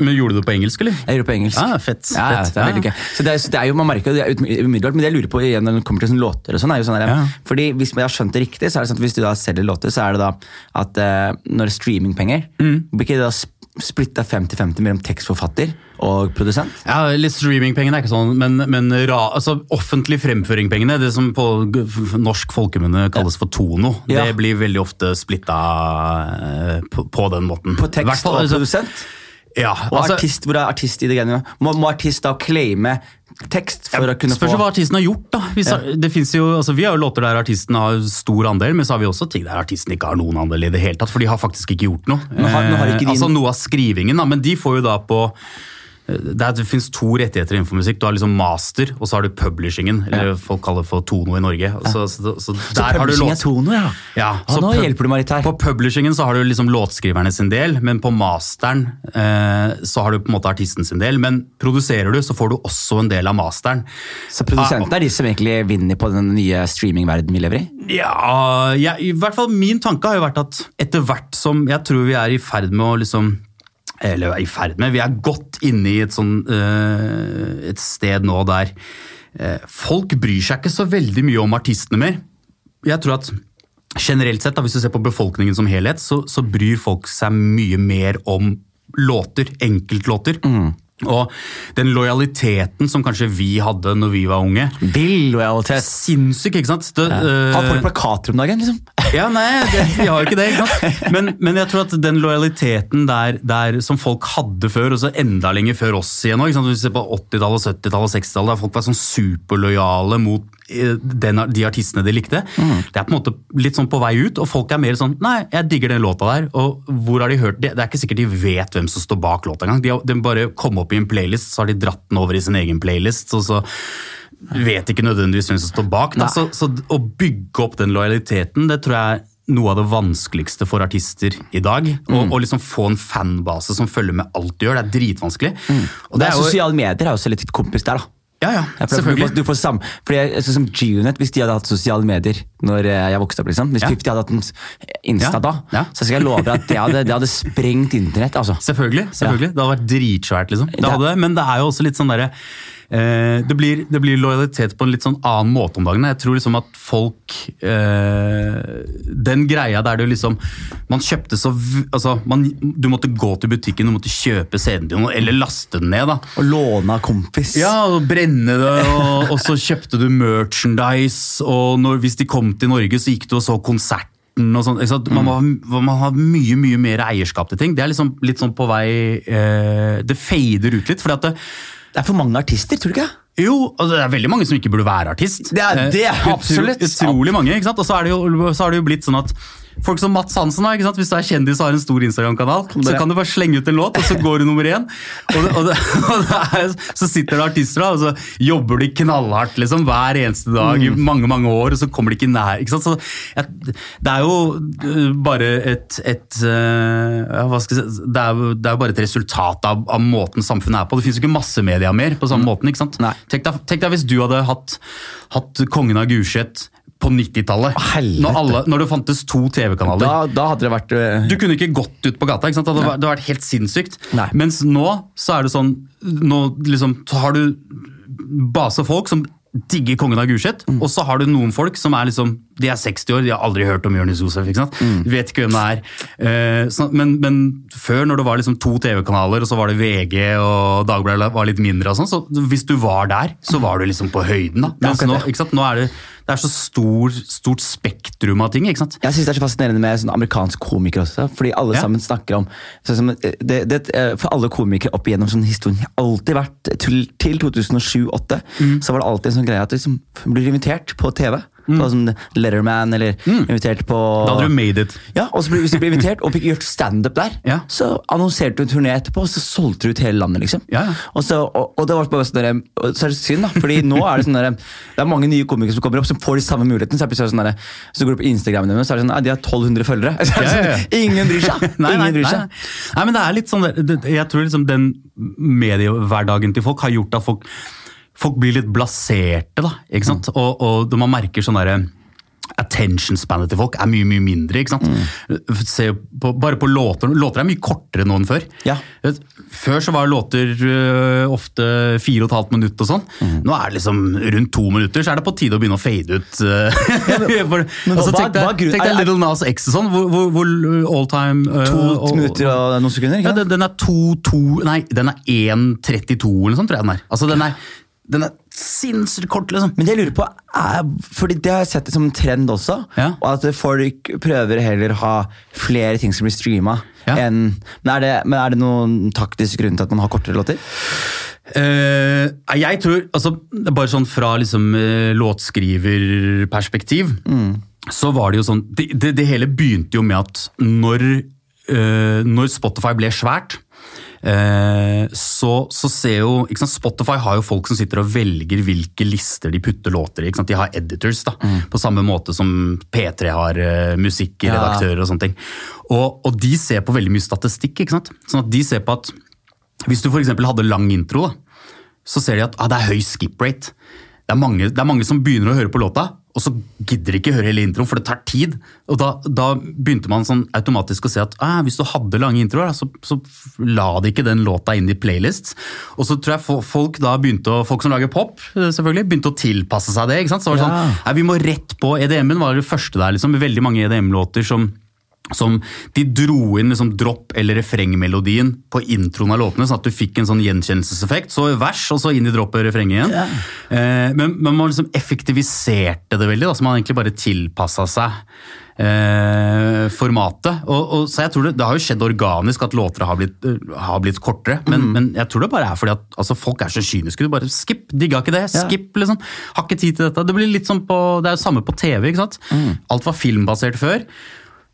men gjorde du det på engelsk, eller? Jeg gjorde det på engelsk. Ja, fett, Ja, ja, fett. det er veldig gøy. Så det er, så det er jo, Man merker det umiddelbart, men det jeg lurer på igjen når det kommer til sånne låter og sånn, er jo sånn der, fordi Hvis jeg har skjønt det riktig, så er det sånn at hvis du da selger låter, så er det da at uh, når det er streamingpenger, Mm. blir ikke det da splitta 50-50 mellom tekstforfatter og produsent? Ja, litt Streamingpengene er ikke sånn, men, men ra, altså, offentlig fremføringpengene, det som på norsk folkemunne kalles for tono, Ja. det blir veldig ofte splitta på, på den måten. På tekst og altså, produsent? Ja, Og altså, artist, hvor er artist i det greiene? Må, må artist da claime tekst for å kunne Spørs få hva artisten har gjort. da. Hvis, det finnes jo, altså, vi har jo låter der artisten har stor andel, men så har vi også ting der artisten ikke har noen andel i det hele tatt. For de har faktisk ikke gjort noe. Nå har- nå har ikke de- Eh, altså Noe av skrivingen, da, men de får jo da på det, det finnes to rettigheter innenfor musikk. Du har liksom master, og så har du publishingen. Eller folk kaller det for Tono i Norge. Så, så, så, Så publishing er Tono, ja. Ja, Ah, så nå hjelper du meg litt her. På publishingen så har du liksom låtskriverne sin del, men på masteren eh, så har du på en måte artisten sin del. Men produserer du, så får du også en del av masteren. Så produsentene er de som egentlig vinner på den nye streamingverdenen vi lever i? Ja, ja, i hvert fall min tanke har jo vært at etter hvert som jeg tror vi er i ferd med å liksom eller er i ferd med, vi er godt inne i et sånn eh, et sted nå der eh, folk bryr seg ikke så veldig mye om artistene mer. Jeg tror at generelt sett, da, hvis du ser på befolkningen som helhet, så, så bryr folk seg mye mer om låter, enkeltlåter. Og den lojaliteten som kanskje vi hadde når vi var unge, Bill-lojalitet. sinnssyk, ikke sant? Det, eh, Har folk plakater om dagen, liksom? ja, nei, det, vi har jo ikke det. ikke sant? Men, men jeg tror at den lojaliteten der, der som folk hadde før, og så enda lenger før oss igjen sant? Hvis vi ser på 80-tallet, 70-tallet, 60-tallet, der folk var sånn superlojale mot den, de artistene de likte. Det er på en måte litt sånn på vei ut, og folk er mer sånn Nei, jeg digger den låta der, og hvor har de hørt det? Det er ikke sikkert de vet hvem som står bak låta engang. De, de bare kom opp i en playlist, så har de dratt den over i sin egen playlist, og så vet ikke nødvendigvis hvem som står bak. Da. Så, så å bygge opp den lojaliteten, det tror jeg er noe av det vanskeligste for artister i dag. Mm. Og, og liksom få en fanbase som følger med alt de gjør. Det er dritvanskelig. Og det er Sosiale medier er også litt kompis der, da. Ja, ja, selvfølgelig. Du får, du får sam, fordi jeg, sånn som G-Unit, Hvis de hadde hatt sosiale medier når eh, jeg vokste opp, liksom. hvis Ja. 50 hadde hatt en Insta Ja, da, ja. så skal jeg love deg at det hadde, det hadde sprengt internett. altså. Selvfølgelig. selvfølgelig. Det hadde vært dritsvært, liksom. Det hadde, men det er jo også litt sånn derre det, blir, det blir lojalitet på en litt sånn annen måte om dagen. Jeg tror liksom at folk eh, Den greia der du liksom Man kjøpte så altså, man, Du måtte gå til butikken, du måtte kjøpe CD-en din, eller laste den ned. da. Og låne av kompis. Ja, og brenne det, og, og så kjøpte du merchandise, og når, hvis de kom til Norge, så gikk du og så ikke sant? man, var, man har mye mye mer eierskap til ting. Det er liksom litt sånn på vei eh, Det fader ut litt. fordi at det, Det er for mange artister, tror du ikke? jo, og det er veldig mange som ikke burde være artist. Det er- det er Eh, absolutt. Utrolig mange. ikke sant? Og så er det jo, så har det jo blitt sånn at Folk som Mats Hansen, Har, hvis du er kjendis og har en stor Instagram-kanal, så kan du bare slenge ut en låt, og så går du nummer én. Og, det, og, det, og det er, så sitter det artister da, og så jobber de knallhardt liksom, hver eneste dag i mange mange år, og så kommer de ikke nær. ikke? Så jeg, Det er jo øh, bare et, et øh, ja, hva skal jeg si, det er, det er jo bare et resultat av, av måten samfunnet er på. Det finnes jo ikke massemedia mer på samme måten. ikke sant? Tenk deg, tenk deg hvis du hadde hatt, hatt Kongen av Gulset på 90-tallet. Når, når det fantes to TV-kanaler. Da, da hadde det vært øh, Du kunne ikke gått ut på gata. ikke sant? Det hadde, vært- det hadde vært helt sinnssykt. Nei. Mens nå så er det sånn Nå liksom, så har du basefolk som digger Kongen av Gulset, Mm. og så har du noen folk som er liksom De er 60 år, de har aldri hørt om Jonis Josef. ikke sant? Mm. Vet ikke hvem det er. Eh, så, men, men før, når det var liksom to TV-kanaler, og så var det VG og Dagbladet var litt mindre, og sånn, så hvis du var der, så var du liksom på høyden. da. Mens nå, ikke sant? nå er det, det er så stor, stort spektrum av ting. ikke sant? Jeg synes det er så fascinerende med sånn amerikansk komiker også. Fordi alle Ja. sammen snakker om sånn som, det, det, eh, For alle komikere opp igjennom sånn historien har alltid vært Til, til 2007-2008 Mm. så var det alltid en sånn greie at du liksom blir invitert på TV. På sånn Letterman eller invitert på Mm. Da hadde du made it. ja, og så ble, Hvis du ble invitert og fikk gjort standup der, Ja. så annonserte du en turné etterpå, og så solgte du ut hele landet. liksom. Ja, ja. Og, så, og, og det var bare sånn der, så er det synd, da, fordi nå er det sånn der, det er mange nye komikere som kommer opp som får de samme mulighetene. Så, sånn der, så går du på Instagramen deres, så er det sånn, ja, de har 1200 følgere. Så er det Ja, ja, ja. sånn, Ingen bryr seg! Nei, nei, Ingen bryr seg. nei. nei, men det er litt sånn Jeg tror liksom den mediehverdagen til folk har gjort at folk, folk blir litt blaserte. da, ikke sant? Mm. Og, og man merker sånn derre Attention spanet til folk er mye mye mindre. ikke sant? Mm. Se på, bare på låter. Låter er mye kortere nå enn før. Ja. Før så var låter uh, ofte fire og et halvt minutt og sånn. Mm. Nå er det liksom rundt to minutter, så er det på tide å begynne å fade ut. øh. For- men altså, tenk deg, tenk Little Nas X og sånn, hvor, hvor, hvor all time uh, To og- minutter og noen sekunder, ikke ja, den, den er 2-2 Nei, den er 1.32 eller noe sånt, tror jeg den er. Altså, den er, den er sinnssykt kort, liksom. Men det jeg lurer på er, fordi det har jeg sett det som en trend også, Ja. og at folk prøver heller ha flere ting som blir streama. Ja. enn men, er det, men er det noen taktisk grunn til at man har kortere låter? Uh, jeg tror, altså, bare sånn fra liksom, eh, låtskriverperspektiv, så var det jo sånn det, det, det hele begynte jo med at når, uh, når Spotify ble svært, så, så ser jo sant, Spotify har jo folk som sitter og velger hvilke lister de putter låter i. De har editors, da, på samme måte som P3 har eh, musikkredaktører og sånne ting. Og, og de ser på veldig mye statistikk. ikke sant? Sånn at de ser på at hvis du f.eks. hadde lang intro, da, så ser de at ah, det er høy skip rate. Det er, mange, det er mange som begynner å høre på låta, og så gidder de ikke høre hele introen, for det tar tid. Og Da, da begynte man sånn automatisk å se at ah, hvis du hadde lange introer, så, så la de ikke den låta inn i playlists. Og så tror jeg folk da begynte folk som lager pop, selvfølgelig, begynte å tilpasse seg det. ikke sant? Så var det sånn, Ja. Vi må rett på EDM-en, var det første der. liksom, Veldig mange EDM-låter som som de dro inn liksom dropp- eller refrengmelodien på introen av låtene, sånn at du fikk en sånn gjenkjennelseseffekt. Så vers, og så inn i dropp- og refrenget igjen. Eh, men, men man liksom effektiviserte det veldig, da, så man egentlig bare tilpassa seg eh, formatet. Og, og, så jeg tror det, det har jo skjedd organisk at låter har blitt, eh, har blitt kortere, men, men jeg tror det bare er fordi at altså, folk er så kyniske. Du bare skip, digga ikke det. Skip, liksom. Har ikke tid til dette. Det blir litt sånn på, det er jo samme på TV. ikke sant? Alt var filmbasert før.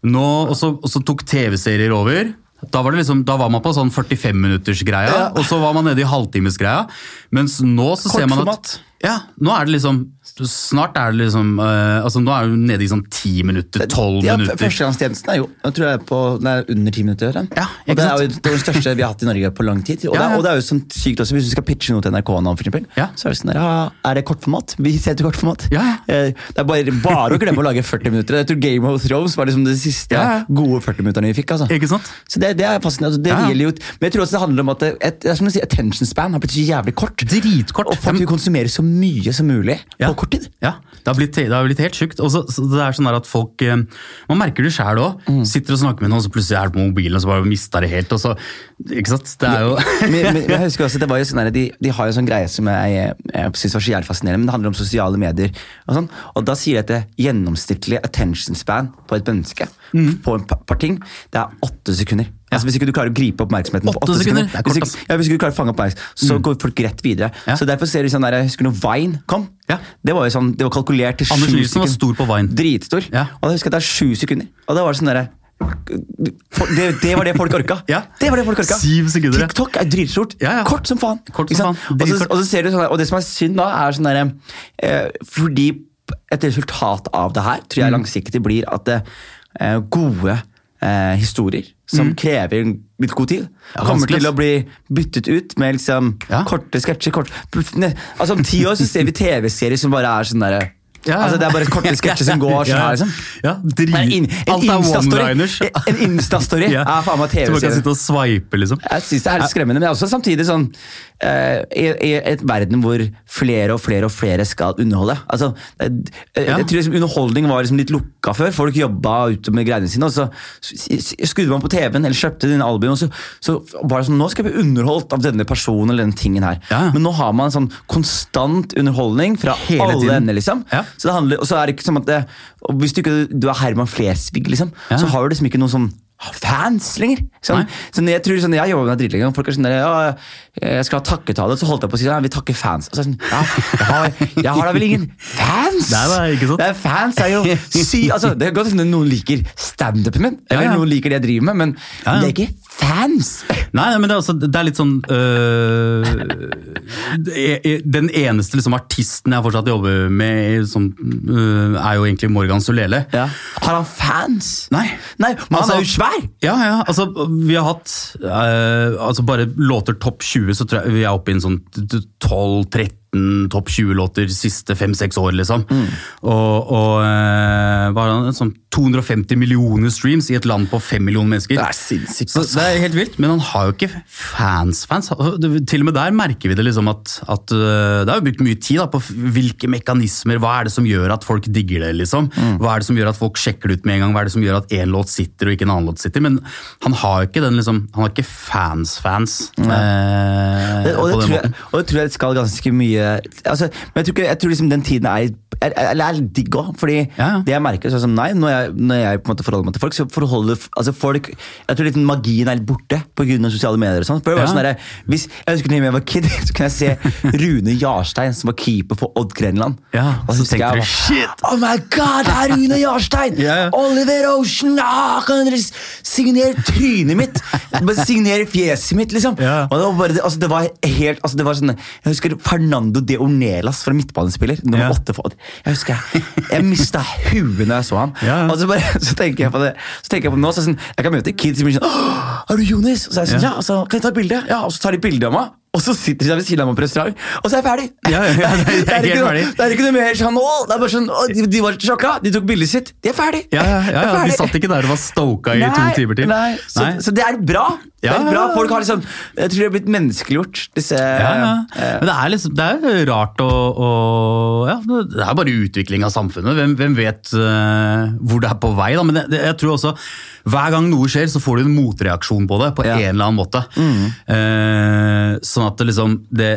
Nå, og så, tok TV-serier over. Da var, det liksom, da var man på sånn 45-minuttersgreia, Ja. og så var man nede i halvtimesgreia. Mens nå så ser man at ja, nå er det liksom Snart er det liksom uh, altså Nå er du nede i sånn 10 minutter, 12 Ja, minutter. Førstegangstjenesten er jo jeg tror jeg er, på, er under ti minutter. den. Ja, og det er jo det den største vi har hatt i Norge på lang tid. Og, Ja, det, ja. er, og det er jo sånn sykt også, Hvis du skal pitche noe til NRK nå, for eksempel, Ja. så er det sånn er det kortformat? Vi ser til kortformat. Ja, ja. Eh, Det er bare, bare å glemme å lage 40 minutter. Jeg tror Game of Thrones var liksom de siste gode 40 minuttene vi fikk. altså. Ikke sant? Så det, det er fascinerende. Altså, det gjelder jo, men jeg tror også det handler om at det, et, det er som å si, attention span har blitt så jævlig kort. Dritkort. Og folk vil konsumere så mye som mulig Ja. på kort tid. Ja, det har blitt, det har blitt helt sjukt. Og så, så det er sånn at folk, eh, Man merker det sjæl òg. Mm. Sitter og snakker med noen, så plutselig er det på mobilen, og så bare mister det helt. og så, ikke sant? Det er jo men, men, men jeg husker også, det var jo sånn der, de, de har jo en sånn greie som jeg, jeg synes var så jævlig fascinerende, men det handler om sosiale medier. Og sånn, og da sier de at det gjennomsnittlig attention span på et menneske på en par ting, det er åtte sekunder. Altså Hvis ikke du klarer å gripe oppmerksomheten på Åtte sekunder? sekunder, er hvis, ikke, ja, hvis ikke du klarer å fange oppmerksomheten, så går folk rett videre. Ja. Så derfor ser du sånn der, Jeg husker når Vine kom. Ja. Det var jo sånn, det var kalkulert til Anders sju Nilsen var stor på Vine. Dritstor. Ja. Og da husker jeg det er sju sekunder. Og da var det sånn derre det, det var det folk orka. Ja. Det var det folk orka. Syv sekunder. TikTok er dritstort. Ja, ja. Kort som faen. Kort som faen. Og, så, og, så ser du sånn, der- og det som er synd da, er sånn derre eh, Fordi et resultat av det her tror Mm. jeg langsiktig blir at eh, gode eh, historier som krever litt god tid, Mm. Ja, kommer til å bli byttet ut med liksom Ja. korte sketsjer. Kort, altså Om ti år så ser vi TV-serier som bare er sånn derre Ja, ja. Altså Det er bare korte sketsjer som går sånn Ja. her. liksom Ja, drit. In, en Alt er one-liners. En Insta-story Ja. er faen meg Så man kan sitte og sveipe, liksom. Jeg synes det er litt skremmende, men også samtidig sånn uh, i, I et verden hvor flere og flere og flere skal underholde. Altså, eh, eh, Ja. Jeg tror liksom Underholdning var liksom litt lukka før. Folk jobba ute med greiene sine. og så Skrudde man på TV-en eller kjøpte dine album, og så, så var det sånn Nå skal jeg bli underholdt av denne personen eller denne tingen her. Ja. Men nå har man sånn konstant underholdning fra Hele alle tiden. ender. liksom. Ja. Så det handler, og så er det ikke som at det, Hvis du ikke du er Herman Flesvig, liksom, Ja. så har du liksom ikke noen sånn fans lenger. Sånn, sånn, jeg tror sånn, jeg jobber med det dritlenge, folk er sånn der, ja, jeg skal ha takketale, så holdt jeg på å si ja, vi takker fans. Og så er sånn, ja, jeg har, jeg har da vel ingen fans? Nei, nei, ikke sant? Det er fans er jo sy, altså, Det er godt at noen liker standupen min, eller Ja, ja. noen liker det jeg driver med, men Ja, det er ikke fans. Nei, nei, men det er, også, det er litt sånn øh, Den eneste liksom, artisten jeg fortsatt jobber med, som, øh, er jo egentlig Morgan Solele. Har han fans? Nei. Nei, men Altså- han er jo svær! Ja, ja, altså vi har hatt øh, altså bare låter topp 20, så tror jeg vi er oppe i en sånn 12-13 topp 20-låter siste 5-6 år, liksom. Og, og øh, hva er sånn 250 millioner streams i et land på 5 millioner mennesker. Det er sinnssykt. Altså. det er helt vilt, men han har jo ikke fans-fans. Til og med der merker vi det liksom at, at øh, Det har jo brukt mye tid da, på hvilke mekanismer, hva er det som gjør at folk digger det? liksom? Mm. Hva er det som gjør at folk sjekker det ut med en gang? Hva er det som gjør at én låt sitter og ikke en annen låt sitter? Men han har ikke den liksom, han har ikke fans-fans. Eh, og, det tror jeg, og det tror jeg skal ganske mye altså, Men jeg tror, ikke, jeg tror liksom den tiden er er, jeg, er digg òg. Fordi Ja, det jeg merker, sånn som nei, når jeg, når jeg på en måte forholder meg til folk, så forholder altså folk Jeg tror litt magien er litt borte pga. sosiale medier. og sånn. Før var det sånn der, hvis Jeg husker da jeg var kid, så kunne jeg se Rune Jarstein, som var keeper for Odd Grenland. Ja, og så så tenkte jeg du, shit! Oh my god, det er Rune Jarstein! Ja, ja. Oliver Ocean! Ah, kan dere signere trynet mitt? Signere fjeset mitt, liksom. Ja. Og det var bare, altså, det var helt altså, det var sånn, Jeg husker Fernando de Ornelas fra midtbanespiller. Nummer Ja. åtte for, jeg husker jeg, jeg mista huet når jeg så han. Ja. Og så, bare, så tenker jeg på det Så tenker jeg på det nå, så det sånn, jeg kan møte kids som blir sånn «Åh, Er du Jonis? Og så er jeg sånn, ja, Ja. så kan jeg ta et bilde? Ja, Og så tar de bilde av meg. Og så sitter de ved siden av meg på restaurant, og så er jeg ferdig. Ja, ja, det er- det er noe, det er ikke noe mer sånn å, det er bare sånn, å, de, de var sjokka, de tok bildet sitt. De er ferdig. Ja, ja, ja, ja, De satt ikke der og var stoka i to timer til. Nei, så, Nei. så det er bra. Det er bra. Folk har liksom Jeg tror det er blitt menneskeliggjort, disse Ja, ja. eh, Men det er, liksom, det er rart å, å ja, Det er bare utvikling av samfunnet. Hvem, hvem vet uh, hvor det er på vei? Da? Men jeg tror også hver gang noe skjer, så får du en motreaksjon på det. på Ja. en eller annen måte. Eh, sånn at det liksom det,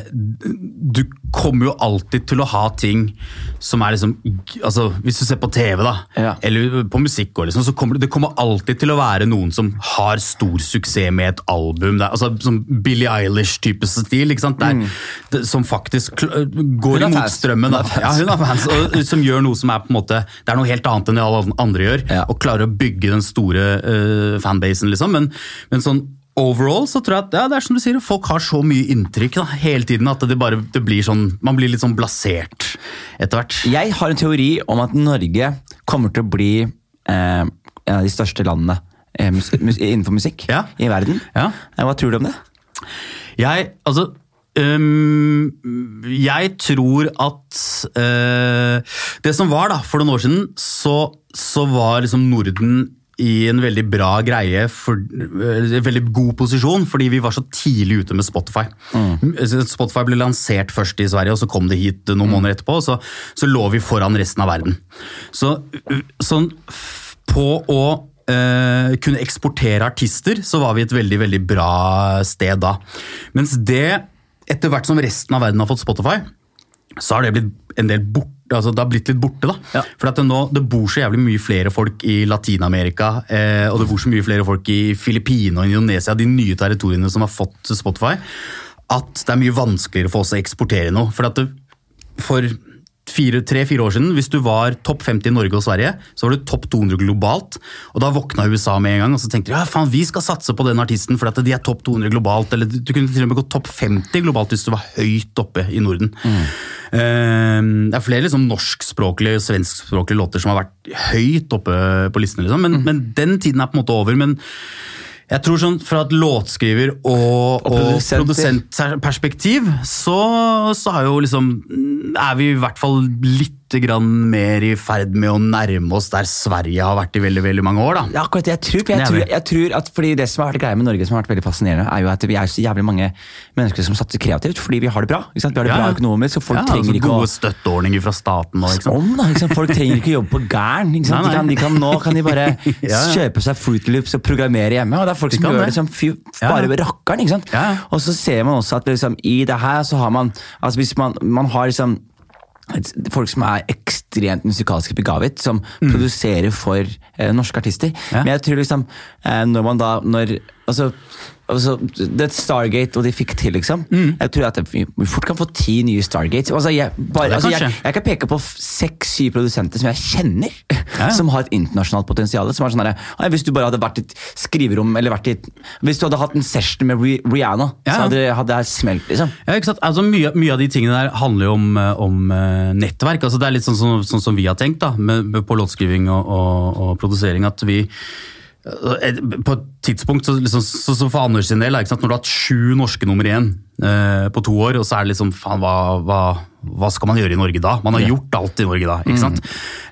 Du kommer jo alltid til å ha ting som er liksom altså Hvis du ser på TV, da, Ja. eller på musikk, liksom, så kommer det, det kommer alltid til å være noen som har stor suksess med et album. Det er, altså, som Billie Eilish-type stil, ikke sant? Der, det, som faktisk går imot strømmen. Hun er. Ja, hun er fans, og, som gjør noe som er på en måte Det er noe helt annet enn det alle andre gjør, og klarer å bygge den store eh, fanbasen, liksom. Men, men sånn Overall så tror jeg at ja, det er som du sier, folk har så mye inntrykk da, hele tiden at det bare det blir sånn, man blir litt sånn blasert etter hvert. Jeg har en teori om at Norge kommer til å bli eh, en av de største landene eh, mus mus innenfor musikk Ja. i verden. Ja. Eh, Hva tror du om det? Jeg, altså Um, Jeg tror at uh, Det som var da, for noen år siden, så, så var liksom Norden i en veldig bra greie, for, en veldig god posisjon, fordi vi var så tidlig ute med Spotify. Spotify ble lansert først i Sverige, og så kom det hit noen måneder etterpå, og så, så lå vi foran resten av verden. Så sånn på å eh, kunne eksportere artister, så var vi et veldig veldig bra sted da. Mens det, etter hvert som resten av verden har fått Spotify, så har det blitt en del borte. Altså, det har blitt litt borte, da. Ja. For at det, nå, det bor så jævlig mye flere folk i Latin-Amerika, eh, og det bor så mye flere folk i Filippinene og Indonesia, de nye territoriene som har fått Spotify, at det er mye vanskeligere for oss å eksportere noe. For det, for tre-fire år siden, hvis du var topp 50 i Norge og Sverige, så var du topp 200 globalt. Og da våkna USA med en gang og så tenkte de, ja faen, vi skal satse på den artisten for at de er topp 200 globalt. Eller du kunne til og med gått topp 50 globalt hvis du var høyt oppe i Norden. Eh, det er flere liksom, norskspråklige og svenskspråklige låter som har vært høyt oppe på listene, liksom. men, men den tiden er på en måte over. men jeg tror sånn Fra et låtskriver og, og, produsentperspektiv, så, så er jo liksom Er vi i hvert fall litt mer i ferd med å nærme oss der Sverige har vært i veldig veldig mange år. da. Ja, akkurat det. Jeg tror, jeg, tror, jeg tror at fordi Det som har vært greia med Norge som har vært veldig fascinerende, er jo at vi er så jævlig mange mennesker som satser kreativt fordi vi har det bra. Vi har det Ja, bra økonomisk, så folk ja, trenger altså ikke å Gode støtteordninger fra staten. Og, om, da? Folk trenger ikke å jobbe på Gæren. De kan, de kan, nå kan de bare Ja, kjøpe seg Fruit Loops og programmere hjemme. og Det er folk De som gjør det. det som fy, bare ja. rakkeren. ikke sant? Og så ser man også at liksom, i det her så har man altså Hvis man, man har liksom Folk som er ekstremt musikalsk begavet, som produserer for eh, norske artister. Mm. Ja. Men jeg tror liksom eh, Når man da når, altså, altså, Det Stargate og de fikk til, liksom. Mm. Jeg tror at vi fort kan få ti nye Stargates. Altså, jeg, bare, Ja, altså, jeg, jeg kan peke på seks-syv produsenter som jeg kjenner, Ja, som har et internasjonalt potensial. Som er sånn der, hvis du bare hadde vært i et skriverom eller vært i et, Hvis du hadde hatt en session med Rihanna, Ja, så hadde, hadde det smelt, liksom. Altså, mye, mye av de tingene der handler jo om, eh, om eh, nettverk. Altså, det er litt sånn, som- sånn som vi har tenkt da, med, på låtskriving og, og, og produsering. at vi på et tidspunkt, så, liksom, så, så for Anders sin del, når du har hatt sju norske nummer én eh, på to år, og så er det liksom faen, hva, hva, hva skal man gjøre i Norge da? Man har gjort alt i Norge da. ikke sant?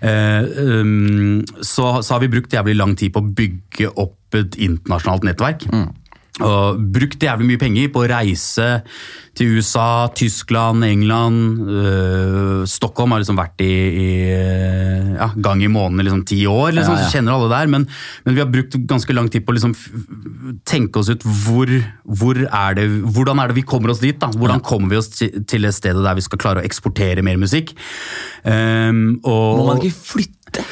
Eh, um, så, så har vi brukt jævlig lang tid på å bygge opp et internasjonalt nettverk. Og brukt jævlig mye penger på å reise til USA, Tyskland, England. øh, Stockholm har liksom vært i, i ja, gang i måneden i liksom ti år, liksom, Ja, ja. så kjenner alle der. Men, men vi har brukt ganske lang tid på å liksom tenke oss ut hvor, hvor er det, hvordan er det vi kommer oss dit. da? Hvordan kommer vi oss til det stedet der vi skal klare å eksportere mer musikk? Um, og, Må man ikke flytte?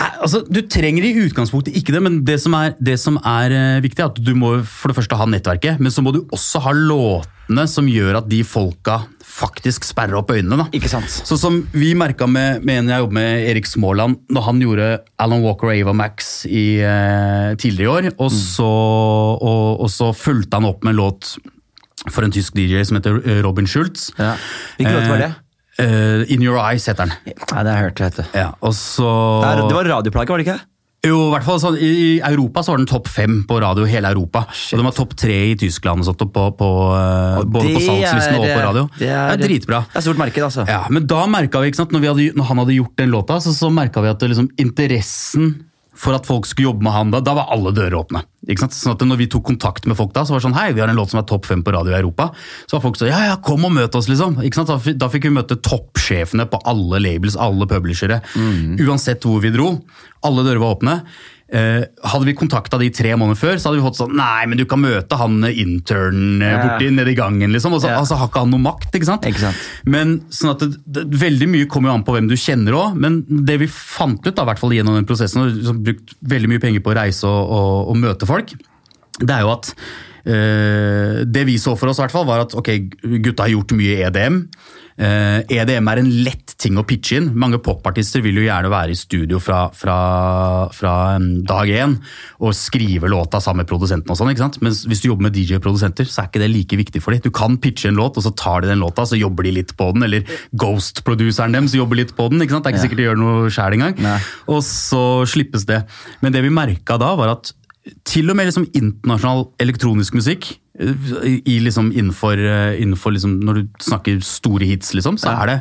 Altså, Du trenger i utgangspunktet ikke det, men det som er, det som er eh, viktig, er at du må for det første ha nettverket, men så må du også ha låtene som gjør at de folka faktisk sperrer opp øynene. da. Ikke sant? Så som vi merka med, med en jeg jobber med, Erik Småland, når han gjorde Alan Walker og Ava Max i, eh, tidligere i år, og så, og, og så fulgte han opp med en låt for en tysk DJ som heter eh, Robin Schultz. Ja. Hvilken låt var det? Eh, In Your Eyes heter den. Nei, det har jeg hørt. det hete. Ja, og så... Det, det var radioplage, var det ikke? Jo, i hvert fall sånn, I Europa så var den topp fem på radio i hele Europa. Og den var topp tre i Tyskland, og sånt, på, på, eh, Og både på salgslisten og på radio. det er- det er dritbra. Det er stort marked, altså. Ja, Men da merka vi, ikke sant, når, vi hadde, når han hadde gjort den låta, så, så merka vi at det liksom, interessen for at folk skulle jobbe med han, da, da var alle dører åpne. Ikke sant? Sånn at når vi tok kontakt med folk da, så var det sånn Hei, vi har en låt som er topp fem på radio i Europa. Så var folk sånn Ja, ja, kom og møt oss, liksom. Ikke sant? Da, fi- da fikk vi møte toppsjefene på alle labels, alle publishere. Uansett hvor vi dro. Alle dører var åpne. Eh, hadde vi kontakta de tre måneder før, så hadde vi fått sånn Nei, men du kan møte han internen eh, Ja. borti nede i gangen, liksom. Og så, Ja. altså, har ikke han noe makt, ikke sant? Ikke sant. Men sånn at det, det, Veldig mye kommer jo an på hvem du kjenner òg, men det vi fant ut, da, i hvert fall gjennom den prosessen, og liksom brukt veldig mye penger på å reise og, og, og møte folk, det er jo at eh, Det vi så for oss, i hvert fall, var at ok, gutta har gjort mye EDM. Eh, EDM er en lett ting å pitche inn. Mange popartister vil jo gjerne være i studio fra, fra, fra dag én og skrive låta sammen med produsenten. og sånn, ikke sant? Men hvis du jobber med DJ-produsenter, så er ikke det like viktig for dem. Du kan pitche en låt, og så tar de den låta, så jobber de litt på den. Eller Ghost-produseren deres jobber litt på den. ikke sant? Det er ikke sikkert de gjør noe sjæl engang. Nei. Og så slippes det. Men det vi merka da, var at til og med liksom internasjonal elektronisk musikk, eh, i liksom innenfor, eh, innenfor liksom, når du snakker store hits, liksom, så er det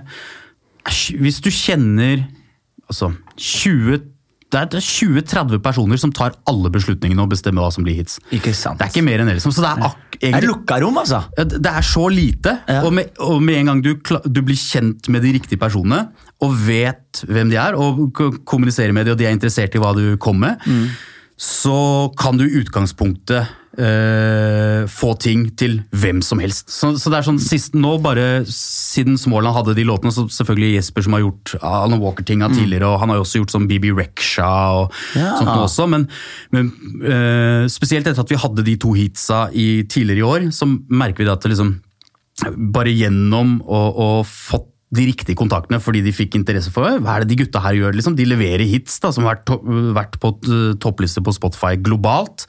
Hvis du kjenner altså, 20 det er 20-30 personer som tar alle beslutningene og bestemmer hva som blir hits. Ikke sant. Det er ikke mer enn det. liksom. Så det er ak Det lukka rom, altså. Det er så lite, Ja. og, med, og med en gang du, du blir kjent med de riktige personene, og vet hvem de er, og kommuniserer med dem, og de er interessert i hva du kommer med, så kan du i utgangspunktet eh, få ting til hvem som helst. Så, så det er sånn sist nå, bare siden Småland hadde de låtene, så selvfølgelig Jesper som har gjort Alan Walker-tinga tidligere, og han har jo også gjort sånn BB Reksha og Ja. sånt noe også, men, men eh, spesielt etter at vi hadde de to heatsa i, tidligere i år, så merker vi det at det liksom bare gjennom å, å fått de riktige kontaktene fordi de fikk interesse for hva er det de gutta her gjør. liksom. De leverer hits da, som har vært, på uh, toppliste på Spotify globalt.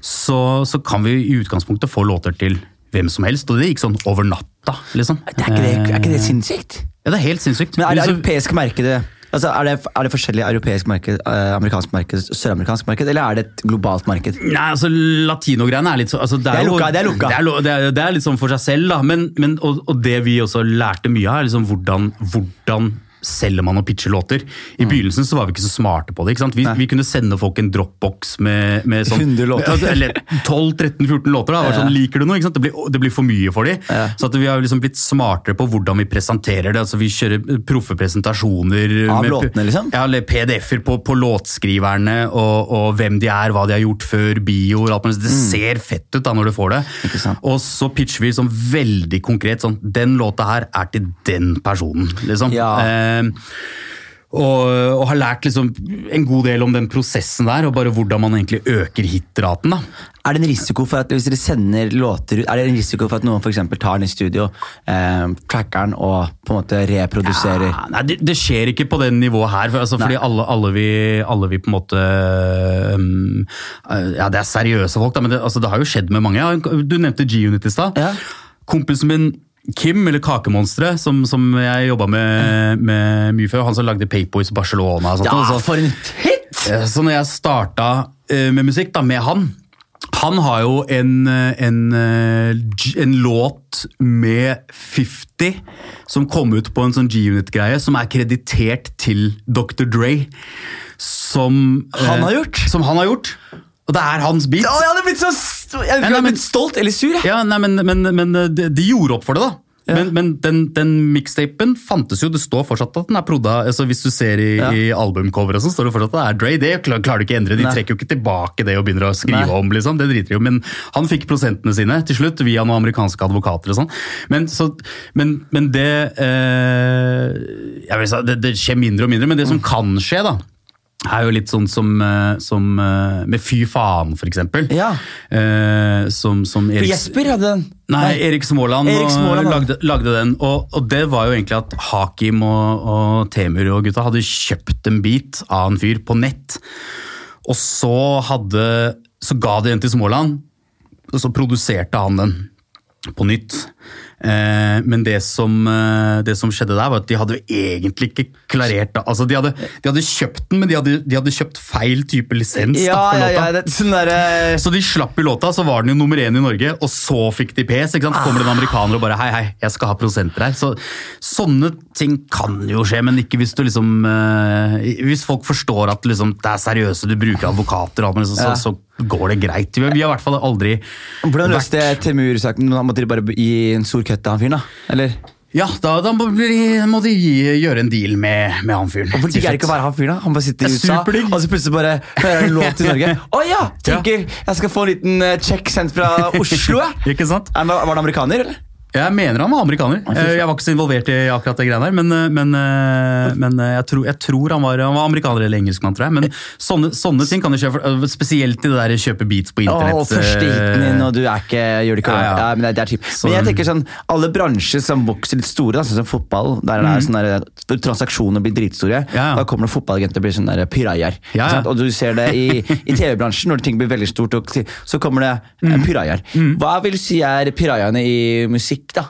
Så, så kan vi i utgangspunktet få låter til hvem som helst, og det gikk sånn over natta. liksom. Er, ikke det, er ikke det sinnssykt? Ja, det er helt sinnssykt. Men er det europeiske markedet altså er, det, er det forskjellig europeisk marked, eh, amerikansk marked, søramerikansk marked, eller er det et globalt marked? Nei, altså Latinogreiene er litt sånn altså, Det er lukka, det er lukka. Det er, det er, det er litt sånn for seg selv, da. Men, men, og, og det vi også lærte mye av, er liksom hvordan, hvordan selger man og pitcher låter. I begynnelsen så var vi ikke så smarte på det. Vi, vi kunne sende folk en dropbox med, med sånn 100 låter. Eller 12-13-14 låter. da, var sånn, Liker du noe? Det blir, det blir for mye for dem. Ja. Så vi har liksom blitt smartere på hvordan vi presenterer det. altså Vi kjører proffe presentasjoner. Av med- låtene, liksom? Ja, eller PDF-er på, på låtskriverne, og, og hvem de er, hva de har gjort før, bioer. alt mulig. Det ser fett ut da når du får det. Mm. Og så pitcher vi sånn veldig konkret sånn Den låta her er til den personen, liksom. Ja. Eh, og, og har lært liksom en god del om den prosessen der, og bare hvordan man egentlig øker hitraten. da. Er det en risiko for at hvis dere sender låter ut, er det en risiko for at noen for tar den i studio, eh, tracker den og på en måte reproduserer? Ja, nei, det, det skjer ikke på det nivået her. For, altså, fordi alle, alle, vi, alle vi på en måte um, Ja, det er seriøse folk, da, men det, altså, det har jo skjedd med mange. Du nevnte G-Unit i stad. Ja. Kompisen min Kim, eller Kakemonsteret, som, som jeg jobba med, med mye før, han som lagde Payboys Barcelona og sånt. Ja, for en hit! Så når jeg starta eh, med musikk da, med han Han har jo en, eh, en, eh, en låt med 50 som kom ut på en sånn G-Unit-greie, som er kreditert til Dr. Dre. Som Han har gjort? Som han har gjort. Og det er hans beat. Å, jeg hadde blitt så jeg Nei, nei, men- stolt eller sur. jeg. Ja, nei, men, men, men de, de gjorde opp for det, da. Men, men den, den mixtapen fantes jo, det står fortsatt at den er prodda. Altså, hvis du ser i, Ja. i albumcoveret, så står det fortsatt at det er Dre. Det klar- klarer du ikke å endre. De Nei. trekker jo ikke tilbake det og begynner å skrive Nei. om. liksom. Det driter de jo. Men han fikk prosentene sine til slutt via noen amerikanske advokater og sånn. Men, så, men, men det eh, si, det, det skjer mindre og mindre. Men det som kan skje, da er jo litt sånn som, eh, som eh, med Fy faen, for eksempel. Ja. Eh, som, som Erik, Jesper hadde den. Nei, Erik Småland, Erik Småland, lagde, lagde den. Og, og det var jo egentlig at Hakim og, og Temur og gutta hadde kjøpt en bit av en fyr på nett. Og så hadde Så ga de den til Småland, og så produserte han den på nytt. Eh, men det som, eh, det som skjedde der, var at de hadde egentlig ikke klarert det. Altså, de, hadde, de hadde kjøpt den, men de hadde, de hadde kjøpt feil type lisens. Ja, da, for ja, låta. ja, det, sånn der, uh... Så de slapp i låta, så var den jo nummer én i Norge, og så fikk de pes. ikke sant? Så kommer det en amerikaner og bare hei, hei, jeg skal ha prosenter her. Så Sånne ting kan jo skje, men ikke hvis du liksom uh, Hvis folk forstår at liksom, det er seriøse, du bruker advokater, og alt, så, Ja. så, så går det greit. Vi, har i hvert fall aldri Hvordan løste Temur-saken? Måtte de bare gi en stor cut til han fyren, da? Eller? Ja, da, da må, de, må de gi- gjøre en deal med, med han fyren. Hvorfor digger ikke å være han fyren, da? Han bare sitter i USA, og så plutselig bare hører han en låt i Norge. Å ja! Tenker jeg skal få en liten eh, check sendt fra Oslo. Ikke sant? Var han amerikaner, eller? Jeg mener han var amerikaner. Jeg var ikke så involvert i akkurat det greiene der, men, eh, men, eh, men eh, jeg, tror, jeg tror han var, han var amerikaner eller engelskmann, tror jeg. Men sånne, sånne ting kan du kjøpe, spesielt i det der kjøpe beats på internett. Og første hiten din, og du er ikke, gjør det ikke Ja, ja. men det, det er. Men jeg tenker sånn, alle bransjer som vokser litt store, sånn som fotball, der det er sånne der, transaksjoner blir dritstore, Mm. Ja, da kommer det fotballagenter og blir sånne ja. Og du ser det i, i TV-bransjen, når ting blir veldig stort, og så kommer det pirajaer. Mm. Hva vil du si er pirajaene i musikk, da?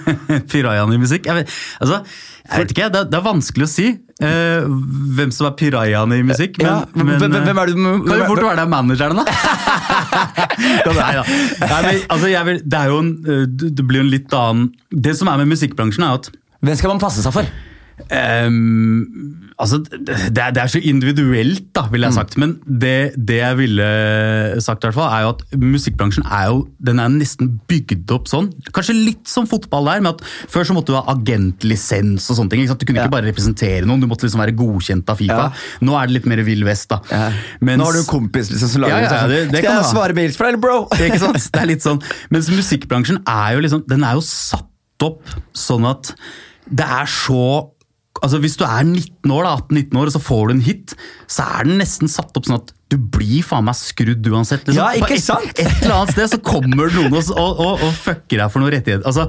Pirajaen i musikk? Jeg vet, altså, jeg vet ikke, det, er- det er vanskelig å si uh, hvem som er pirajaen i musikk. Men, Ja, men, men hvem- er du- Kan jo fort være det er manageren, da. Nei, da. Nei, men, altså, vil, det, er jo en, eh, det blir jo en litt annen Det som er med musikkbransjen, er at Hvem skal man passe seg for? Ehm, altså, det, det er så individuelt, da, ville jeg sagt. Men det, det jeg ville sagt, hvert fall, er jo at musikkbransjen er jo den er nesten bygd opp sånn. Kanskje litt som fotball der, med at før så måtte du ha agentlisens og sånne ting. Du kunne Ja. ikke bare representere noen, du måtte liksom være godkjent av Fifa. Ja. Nå er det litt mer Vill Vest, da. Ja. Mens- Nå har du en kompis liksom, som lager Ja, sånn, det- det Skal jeg svare mails for deg, bro? ikke sant? Det er litt sånn. Mens musikkbransjen er jo liksom, den er jo satt opp sånn at det er så Altså Hvis du er 19 år, da, 18-19 år og så får du en hit, så er den nesten satt opp sånn at du blir faen meg skrudd uansett. Liksom. Ja, ikke sant? et? Et eller annet sted så kommer det noen og, og, og, fucker deg for noen rettigheter. Altså,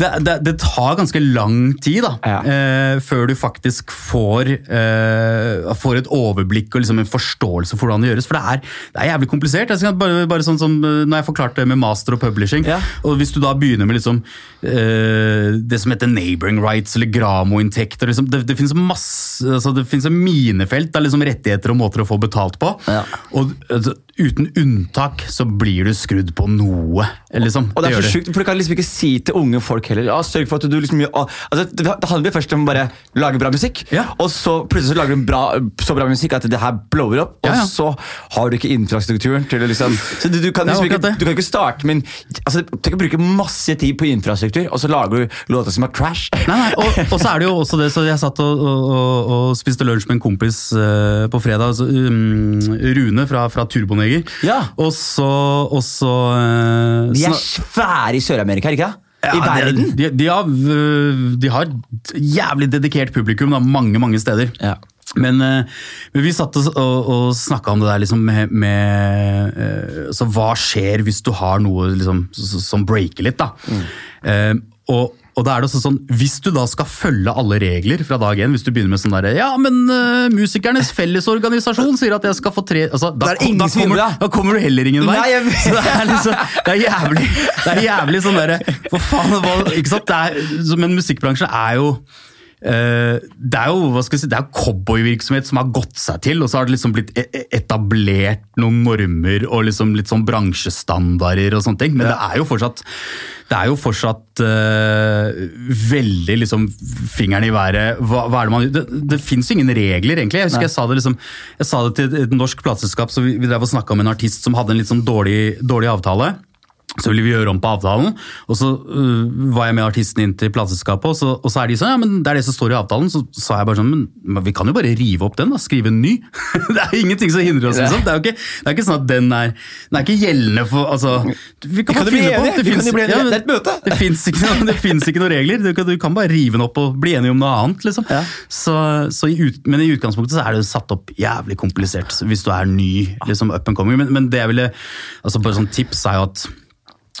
det, det, det tar ganske lang tid da, Ja. eh, før du faktisk får, eh, får et overblikk og liksom en forståelse for hvordan det gjøres. For det er, det er jævlig komplisert. Jeg skal bare, bare sånn som eh, når jeg forklarte det med master og publishing. Ja. Og hvis du da begynner med liksom, eh, det som heter neighboring rights eller Gramo-inntekter liksom, Det, det finnes masse, altså, det finnes minefelt av liksom rettigheter og måter å få betalt på. Ja. Og altså, uten unntak så blir du skrudd på noe. Liksom. Og det er så sjukt, for Du kan liksom ikke si til unge folk heller ja, sørg for at du liksom altså, Det handler først om å bare lage bra musikk, Ja. og så plutselig så lager du bra, så bra musikk at det her blower opp, Ja, og så har du ikke infrastrukturen til å liksom Så du, du, kan, liksom ikke, du kan ikke starte med altså, Du kan bruke masse tid på infrastruktur, og så lager du låter som er trash. Nei, nei, og, og så er det jo også det, så jeg satt og, og, og, spiste lunsj med en kompis uh, på fredag, altså, um, Rune fra, fra Turboneger. Ja. Og så, og så uh, De er svære i Sør-Amerika, ikke det? I verden. De, de, har, øh, de har jævlig dedikert publikum da, mange mange steder. Ja. Men, øh, men vi satt og, og, og snakka om det der liksom med, med Så hva skjer hvis du har noe liksom, som breaker litt? da? Eh, og, og da er det også sånn, Hvis du da skal følge alle regler fra dag én, hvis du begynner med sånn derre Ja, men uh, Musikernes Fellesorganisasjon sier at jeg skal få tre altså, da, Da da, kommer, da kommer du heller ingen vei. Nei, Så det er liksom, det er jævlig det er jævlig sånn derre For faen, hva, ikke sant? Det er, men musikkbransjen er jo det er jo hva skal jeg si, det er cowboyvirksomhet som har gått seg til, og så har det liksom blitt e- e- etablert noen normer og liksom litt sånn bransjestandarder og sånne ting. Men det er jo fortsatt, det er jo fortsatt uh, veldig liksom fingeren i været. Hva, hva er det man Det, det fins jo ingen regler, egentlig. Jeg husker jeg sa det liksom, jeg sa det til et norsk plateselskap, så vi, vi drev og snakka om en artist som hadde en litt sånn dårlig, dårlig avtale. Så ville vi gjøre om på avtalen, og så uh, var jeg med artisten inn til plateselskapet, og, så- og så er de sånn ja, men det er det som står i avtalen. Så sa jeg bare sånn men, vi kan jo bare rive opp den, da, skrive en ny. det er ingenting som hindrer oss, liksom. Det er jo ikke, det er ikke sånn at den er, den er ikke gjeldende for altså, Vi kan, kan bare finne på. det. vi finnes- enige. men Det er et møte. Det fins ikke, ikke noen regler. Du kan, du kan bare rive den opp og bli enige om noe annet. liksom. Ja. Så, så i ut, men i utgangspunktet så er det satt opp jævlig komplisert hvis du er ny, liksom up and coming. Men, men det jeg ville, altså bare sånn tips er jo at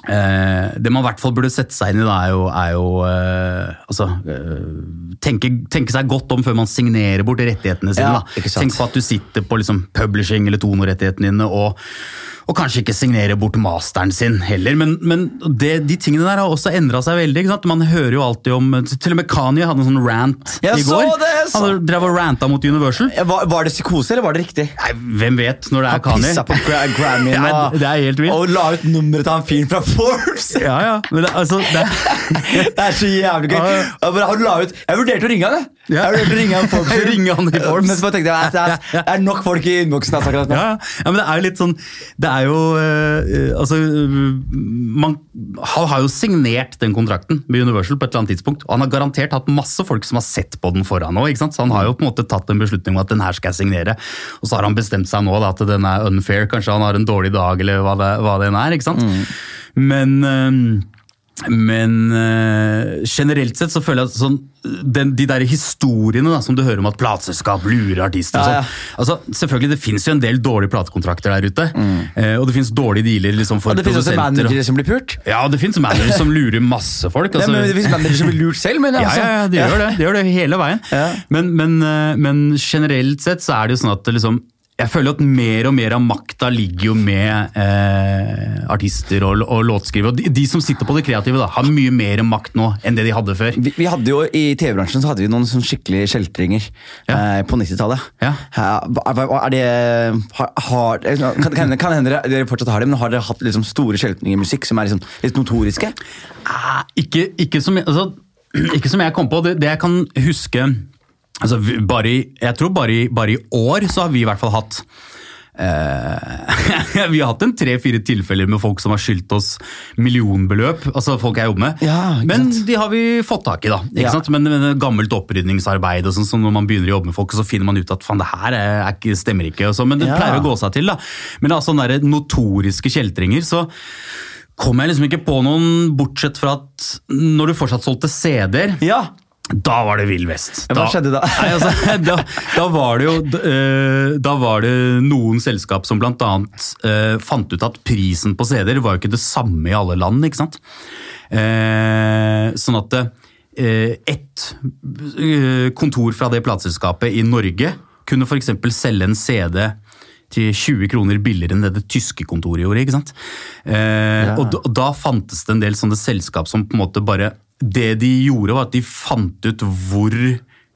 eh, det man i hvert fall burde sette seg inn i, da, er jo, er jo eh, altså, eh, tenke, tenke seg godt om før man signerer bort rettighetene sine. Ja. Tenk på at du sitter på liksom, publishing eller tonorettighetene dine, og, og kanskje ikke signerer bort masteren sin heller. Men, men det, de tingene der har også endra seg veldig. Man hører jo alltid om Til og med Kanye hadde en sånn rant Jeg i går. det, Han drev og ranta mot Universal. Var, var det psykose, eller var det riktig? Nei, hvem vet når det er Han Kanye? pissa på Grammyen Ja, og la ut nummeret til han fyren fra Forbes! Ja, ja, men det, altså det, Det er så jævlig gøy. Ja. Og bare, han la ut, jeg vurderte å ringe han, jeg. Ja. Jeg vurderte å ringe han Forbes. Ringe han i Forbes. Men så bare tenkte jeg det er, det er nok folk i innboksen altså, akkurat nå. ja, ja. men det er jo litt sånn Det er jo eh, Altså eh, man, Han har jo signert den kontrakten med Universal på et eller annet tidspunkt. Og han har garantert hatt masse folk som har sett på den foran nå. ikke sant? Så han har jo på en måte tatt en beslutning om at den her skal jeg signere. Og så har han bestemt seg nå da, at den er unfair. Kanskje han har en dårlig dag, eller hva det, hva det enn er. ikke sant? Men eh, men eh, generelt sett så føler jeg at sånn, den, de der historiene da, som du hører om at plateselskap lurer artister Ja, ja. sånn. Altså, selvfølgelig, Det fins jo en del dårlige platekontrakter der ute. eh, og det fins dårlige dealer liksom, for Og det finnes også produsenter. managere som blir purt. Ja, det fins managere som lurer masse folk. Ja, Altså, men det finnes managere som blir lurt selv, mener ja, altså, ja, ja, de gjør det. De gjør det hele veien. Ja. Men, men, eh, men generelt sett så er det jo sånn at liksom jeg føler at mer og mer av makta ligger jo med eh, artister og, og låtskrivere. Og de, de som sitter på det kreative, da, har mye mer makt nå enn det de hadde før. Vi, vi hadde jo I TV-bransjen så hadde vi noen sånn skikkelige kjeltringer Ja. eh, på 90-tallet. Ja. Eh, hva- er det har, har, kan, kan, kan hende dere- fortsatt har det, men har dere hatt liksom store kjeltringer i musikk som er liksom litt notoriske? Eh, ikke, ikke, som, altså, ikke som jeg kom på. Det, det jeg kan huske altså, i, Jeg tror bare i, bare i år så har vi i hvert fall hatt eh, Vi har hatt en tre-fire tilfeller med folk som har skyldt oss millionbeløp. altså folk jeg jobber med. Ja, Men de har vi fått tak i, da. Ikke Ja. sant? Men, men det er gammelt opprydningsarbeid, og sånn, så når man begynner å jobbe med folk, så finner man ut at faen, det her er, er stemmer ikke. Og så, men det Ja. pleier å gå seg til. da. Men det er sånne der notoriske kjeltringer. så kom jeg liksom ikke på noen, bortsett fra at når du fortsatt solgte CD-er, Ja! Da var det Vill Vest. Hva skjedde da? Nei, altså, da, da var det jo eh, Da var det noen selskap som blant annet eh, fant ut at prisen på CD-er var jo ikke det samme i alle land, ikke sant? Uh, sånn at uh, ett kontor fra det plateselskapet i Norge kunne f.eks. selge en CD til 20 kroner billigere enn det det tyske kontoret gjorde. ikke sant? Ja. og, da, da fantes det en del sånne selskap som på en måte bare Det de gjorde, var at de fant ut hvor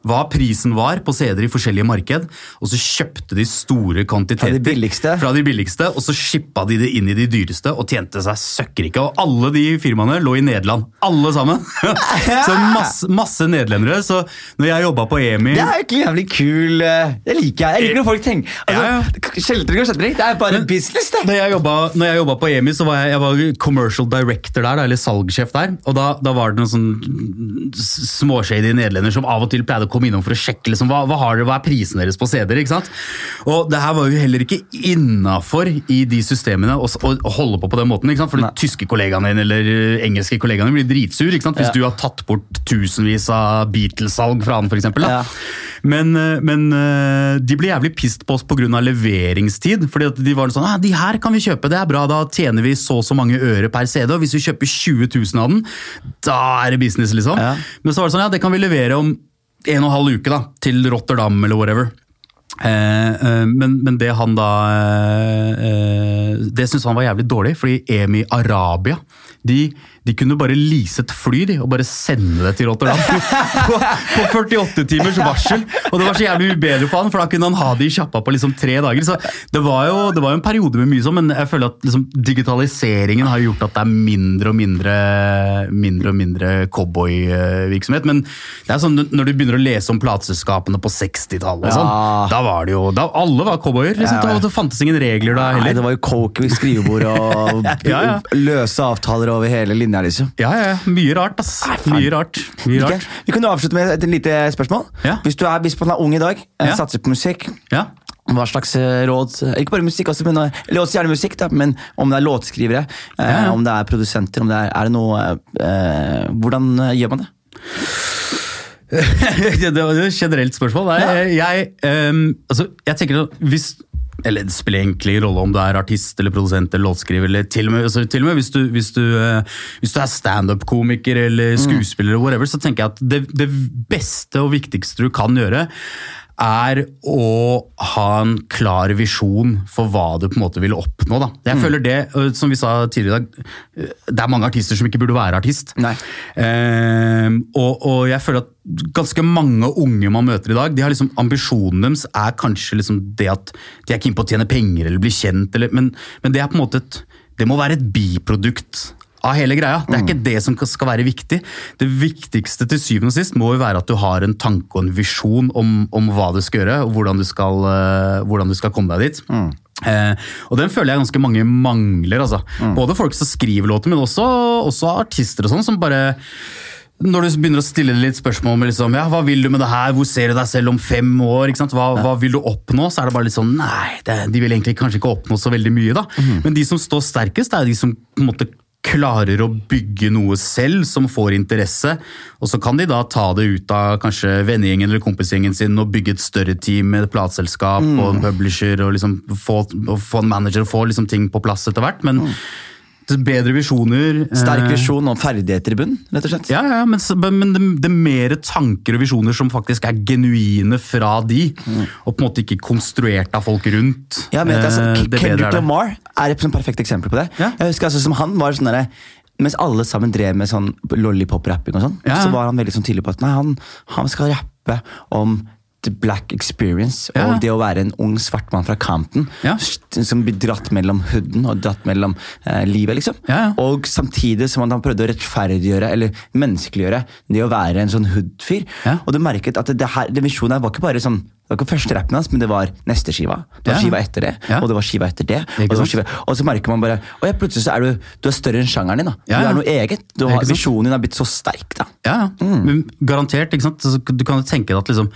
hva prisen var på CD-er i forskjellige marked, og så kjøpte de store kvantiteter Fra de billigste. fra de billigste, og så shippa de det inn i de dyreste og tjente seg søkkrike. Og alle de firmaene lå i Nederland. Alle sammen! så masse, masse nederlendere. Så når jeg jobba på EMI Det er egentlig jævlig kul eh, Det liker jeg. Jeg liker når folk tenker altså, Ja, Kjeltring og skjeltring, det er bare business, det. Når jeg jobba, når jeg jobba på EMI, så var jeg, jeg var commercial director der, eller salgssjef der. Og da, da var det noen sånn småshady nederlender som av og til pleide å komme innom for å sjekke liksom, hva, hva, har dere, hva er prisen deres på CD-er. ikke sant? Og det her var jo heller ikke innafor i de systemene å, å holde på på den måten. ikke sant? For de tyske kollegaene dine eller eh, engelske kollegaene blir dritsur ikke sant? hvis Ja. du har tatt bort tusenvis av Beatles-salg fra han, f.eks. Ja. Men, eh, men eh, de ble jævlig pissed på oss pga. leveringstid. fordi de var sånn ah, 'De her kan vi kjøpe, det er bra. Da tjener vi så og så mange øre per CD.' Og hvis vi kjøper 20 000 av den, da er det business, liksom. Ja. Men så var det sånn, ja, det kan vi levere om en og en halv uke da, til Rotterdam eller whatever. Eh, eh, men, men det han da eh, Det syntes han var jævlig dårlig, fordi EMI Arabia de, de kunne bare lease et fly de, og bare sende det til Rotterdam. på, på 48 timers varsel. Og det var så jævlig ubedre for han, for da kunne han ha det i kjappa på liksom tre dager. Så det var jo, det var jo en periode med mye sånn, men jeg føler at liksom, digitaliseringen har gjort at det er mindre og mindre, mindre, og mindre cowboyvirksomhet. Men det er sånn, når du begynner å lese om plateselskapene på 60-tallet, sånn, Ja. da var det jo da, Alle var cowboyer. Liksom, Ja, ja. Det fantes ingen regler da Nei, det var jo coke ved skrivebord og løse avtaler over hele linja, liksom. Ja, ja, ja. Mye rart, ass. Nei. Mye rart. Mye rart. Vi kan jo avslutte med et lite spørsmål. Ja. Hvis du er, hvis man er ung i dag, eh, satser på musikk, Ja. hva slags eh, råd Ikke bare musikk, også, men, eh, eller også gjerne musikk, da, men om det er låtskrivere, eh, om det er produsenter, om det er, er det noe eh, Hvordan eh, gjør man det? det var et generelt spørsmål. Nei, jeg, um, altså, jeg tenker at hvis eller Det spiller egentlig ingen rolle om du er artist eller produsent eller låtskriver. eller Til og med, altså, til og med hvis, du, hvis, du, eh, hvis du er standup-komiker eller skuespiller, eller whatever, så tenker jeg at det, det beste og viktigste du kan gjøre, er å ha en klar visjon for hva du på en måte vil oppnå. Da. Jeg føler det, som vi sa tidligere i dag, det er mange artister som ikke burde være artist. Ehm, og, og jeg føler at ganske mange unge man møter i dag, de har liksom, ambisjonen deres er kanskje liksom det at de er keen på å tjene penger eller bli kjent, eller, men, men det er på en måte et, det må være et biprodukt av hele greia. Det er ikke det som skal være viktig. Det viktigste til syvende og sist må jo være at du har en tanke og en visjon om, om hva du skal gjøre, og hvordan du skal, eh, hvordan du skal komme deg dit. Eh, og den føler jeg ganske mange mangler. Altså. Både folk som skriver låter, men også, også artister og sånn, som bare når du begynner å stille litt spørsmål om liksom, ja, hva vil du med det her, hvor ser du deg selv om fem år? Hva, hva vil du oppnå, så er det bare litt sånn nei, det, de vil egentlig kanskje ikke oppnå så veldig mye. da. Men de som står sterkest, er de som på en måte klarer å bygge noe selv som får interesse, og så kan de da ta det ut av kanskje vennegjengen eller kompisgjengen sin og bygge et større team med et plateselskap og en publisher og liksom få, få en manager og få liksom ting på plass etter hvert. men bedre visjoner. Sterk eh, visjon og ferdigheter i bunn, rett og slett. ja, ja, men, men det, det er mer tanker og visjoner som faktisk er genuine fra de, og på en måte ikke konstruert av folk rundt. Ja, men altså, er sånn, Eh, Kendrick. Lamar er et perfekt eksempel på det. Ja. Jeg husker altså som han var sånn der, mens alle sammen drev med sånn lollipop-rapping, og sånn, Ja. så var han veldig sånn tydelig på at nei, han, han skal rappe om black experience Ja. og det å være en ung svart mann fra Campton Ja. som blir dratt mellom hooden og dratt mellom eh, livet, liksom. Ja. Og samtidig som han prøvde å rettferdiggjøre eller menneskeliggjøre det å være en sånn hood-fyr. Og du merket at det, det her, den visjonen her var ikke bare sånn det var ikke første rappen hans, men det var neste skiva. Det var Ja. skiva etter det, Ja. og det var skiva etter det. Og, sant? skiva, og så merker man bare Og plutselig så er du, du er større enn sjangeren din. da. Du ja. er noe eget. Du har, visjonen din har blitt så sterk. da. Ja, ja. Mm. Men garantert. ikke sant? Du kan jo tenke deg at liksom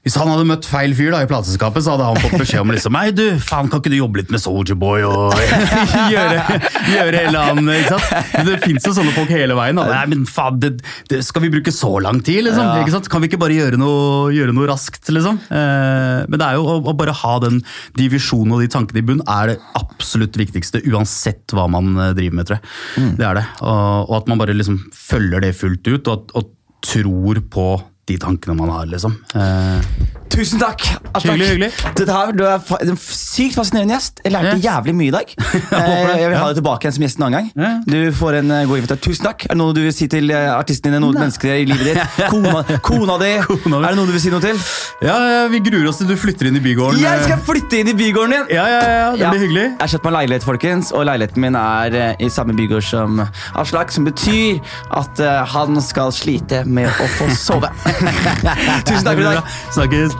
hvis han hadde møtt feil fyr da i plateselskapet, så hadde han fått beskjed om liksom, Nei, du, faen, kan ikke du jobbe litt med Soldier Boy og gjøre, gjøre hele han, ikke sant? Det fins jo sånne folk hele veien. Da. Nei, men faen, det, det, Skal vi bruke så lang tid, liksom? Ja. Ikke sant? Kan vi ikke bare gjøre noe, gjøre noe raskt, liksom? Eh, men det er jo å, å bare ha den, de visjonene og de tankene i bunn er det absolutt viktigste, uansett hva man eh, driver med, tror jeg. Det er det. Og, og at man bare liksom følger det fullt ut, og, og tror på de tankene man har, liksom. Eh, Tusen takk! Aslak. Hyggelig, hyggelig. Dette her, Du er en sykt fascinerende gjest. Jeg lærte jævlig mye i dag. Eh, jeg vil ha deg tilbake igjen som gjest en annen gang. Ja. Du får en eh, god invitasjon. Tusen takk. Er det noe du vil si til eh, artisten din? Noen mennesker i livet ditt? Kona, kona di? Kona. Er det noe du vil si noe til? ja, ja, vi gruer oss til du flytter inn i bygården. Jeg skal flytte inn i bygården din! Ja, ja, ja, det Ja. blir hyggelig. Jeg har kjøpt meg leilighet, folkens, og leiligheten min er i samme bygård som Aslak, som betyr at han skal slite med å få sove. Tusen takk for i dag. Snakkes.